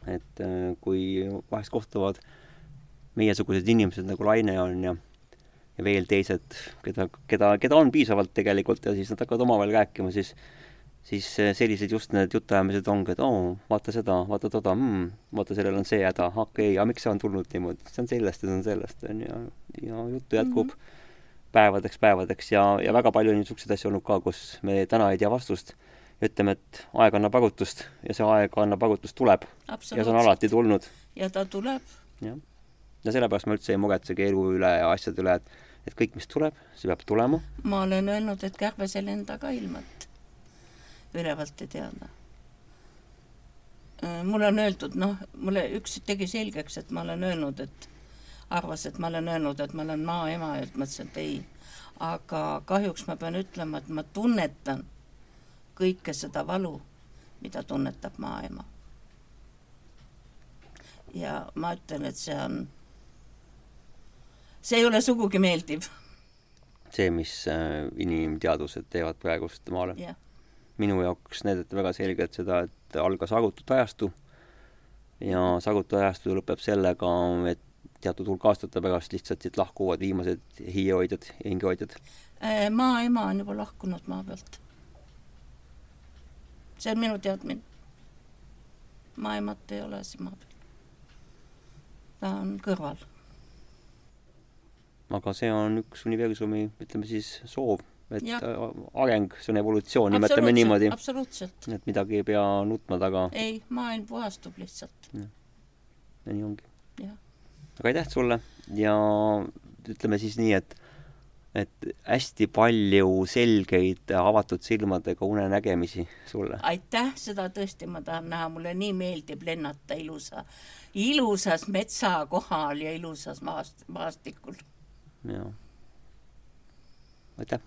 et äh, kui vahest kohtuvad meiesugused inimesed nagu Laine on ja ja veel teised, keda, keda, keda on piisavalt tegelikult ja siis nad hakkavad omavahel rääkima, siis siis äh, sellised just need jutuajamised ongi, et oo, vaata seda, vaata toda mm,, vaata, sellel on see häda, okei okay,, aga miks see on tulnud niimoodi, see on sellest ja see on sellest, on ju, ja juttu jätkub mm -hmm. päevadeks, päevadeks ja, ja väga palju on niisuguseid asju olnud ka, kus me täna ei tea vastust ütleme, et aeg annab arutust ja see aeg annab arutust tuleb. ja see on alati tulnud. ja ta tuleb. jah. ja sellepärast ma üldse ei muretsegi elu üle ja asjade üle, et, et kõik, mis tuleb, see peab tulema. ma olen öelnud, et kärbes ei lenda ka ilmalt ülevalt ei teada. mulle on öeldud, noh, mulle üks tegi selgeks, et ma olen öelnud, et arvas, et ma olen öelnud, et ma olen maaema ja ma ütlesin, et ei. aga kahjuks ma pean ütlema, et ma tunnetan kõike seda valu, mida tunnetab maaema. ja ma ütlen, et see on, see ei ole sugugi meeldiv. see, mis äh, inimteadused teevad praegust maale jah minu jaoks näidati väga selgelt seda, et algas arutute ajastu ja sagutu ajastu lõpeb sellega, et teatud hulk aastate pärast lihtsalt siit lahkuvad viimased hiiehoidjad ja hingehoidjad. maaema on juba lahkunud maa pealt. see on minu teadmine. maaemat ei ole siin maa peal. ta on kõrval. aga see on üks universumi, ütleme siis, soov et ja. areng, see on evolutsioon, nimetame niimoodi. absoluutselt. et midagi ei pea nutma taga. ei, maailm puhastub lihtsalt. ja nii ongi. jah. aga aitäh sulle ja ütleme siis nii, et et hästi palju selgeid avatud silmadega unenägemisi sulle. aitäh, seda tõesti ma tahan näha, mulle nii meeldib lennata ilusa, ilusas metsakohal ja ilusas maast-, maastikul. jaa. aitäh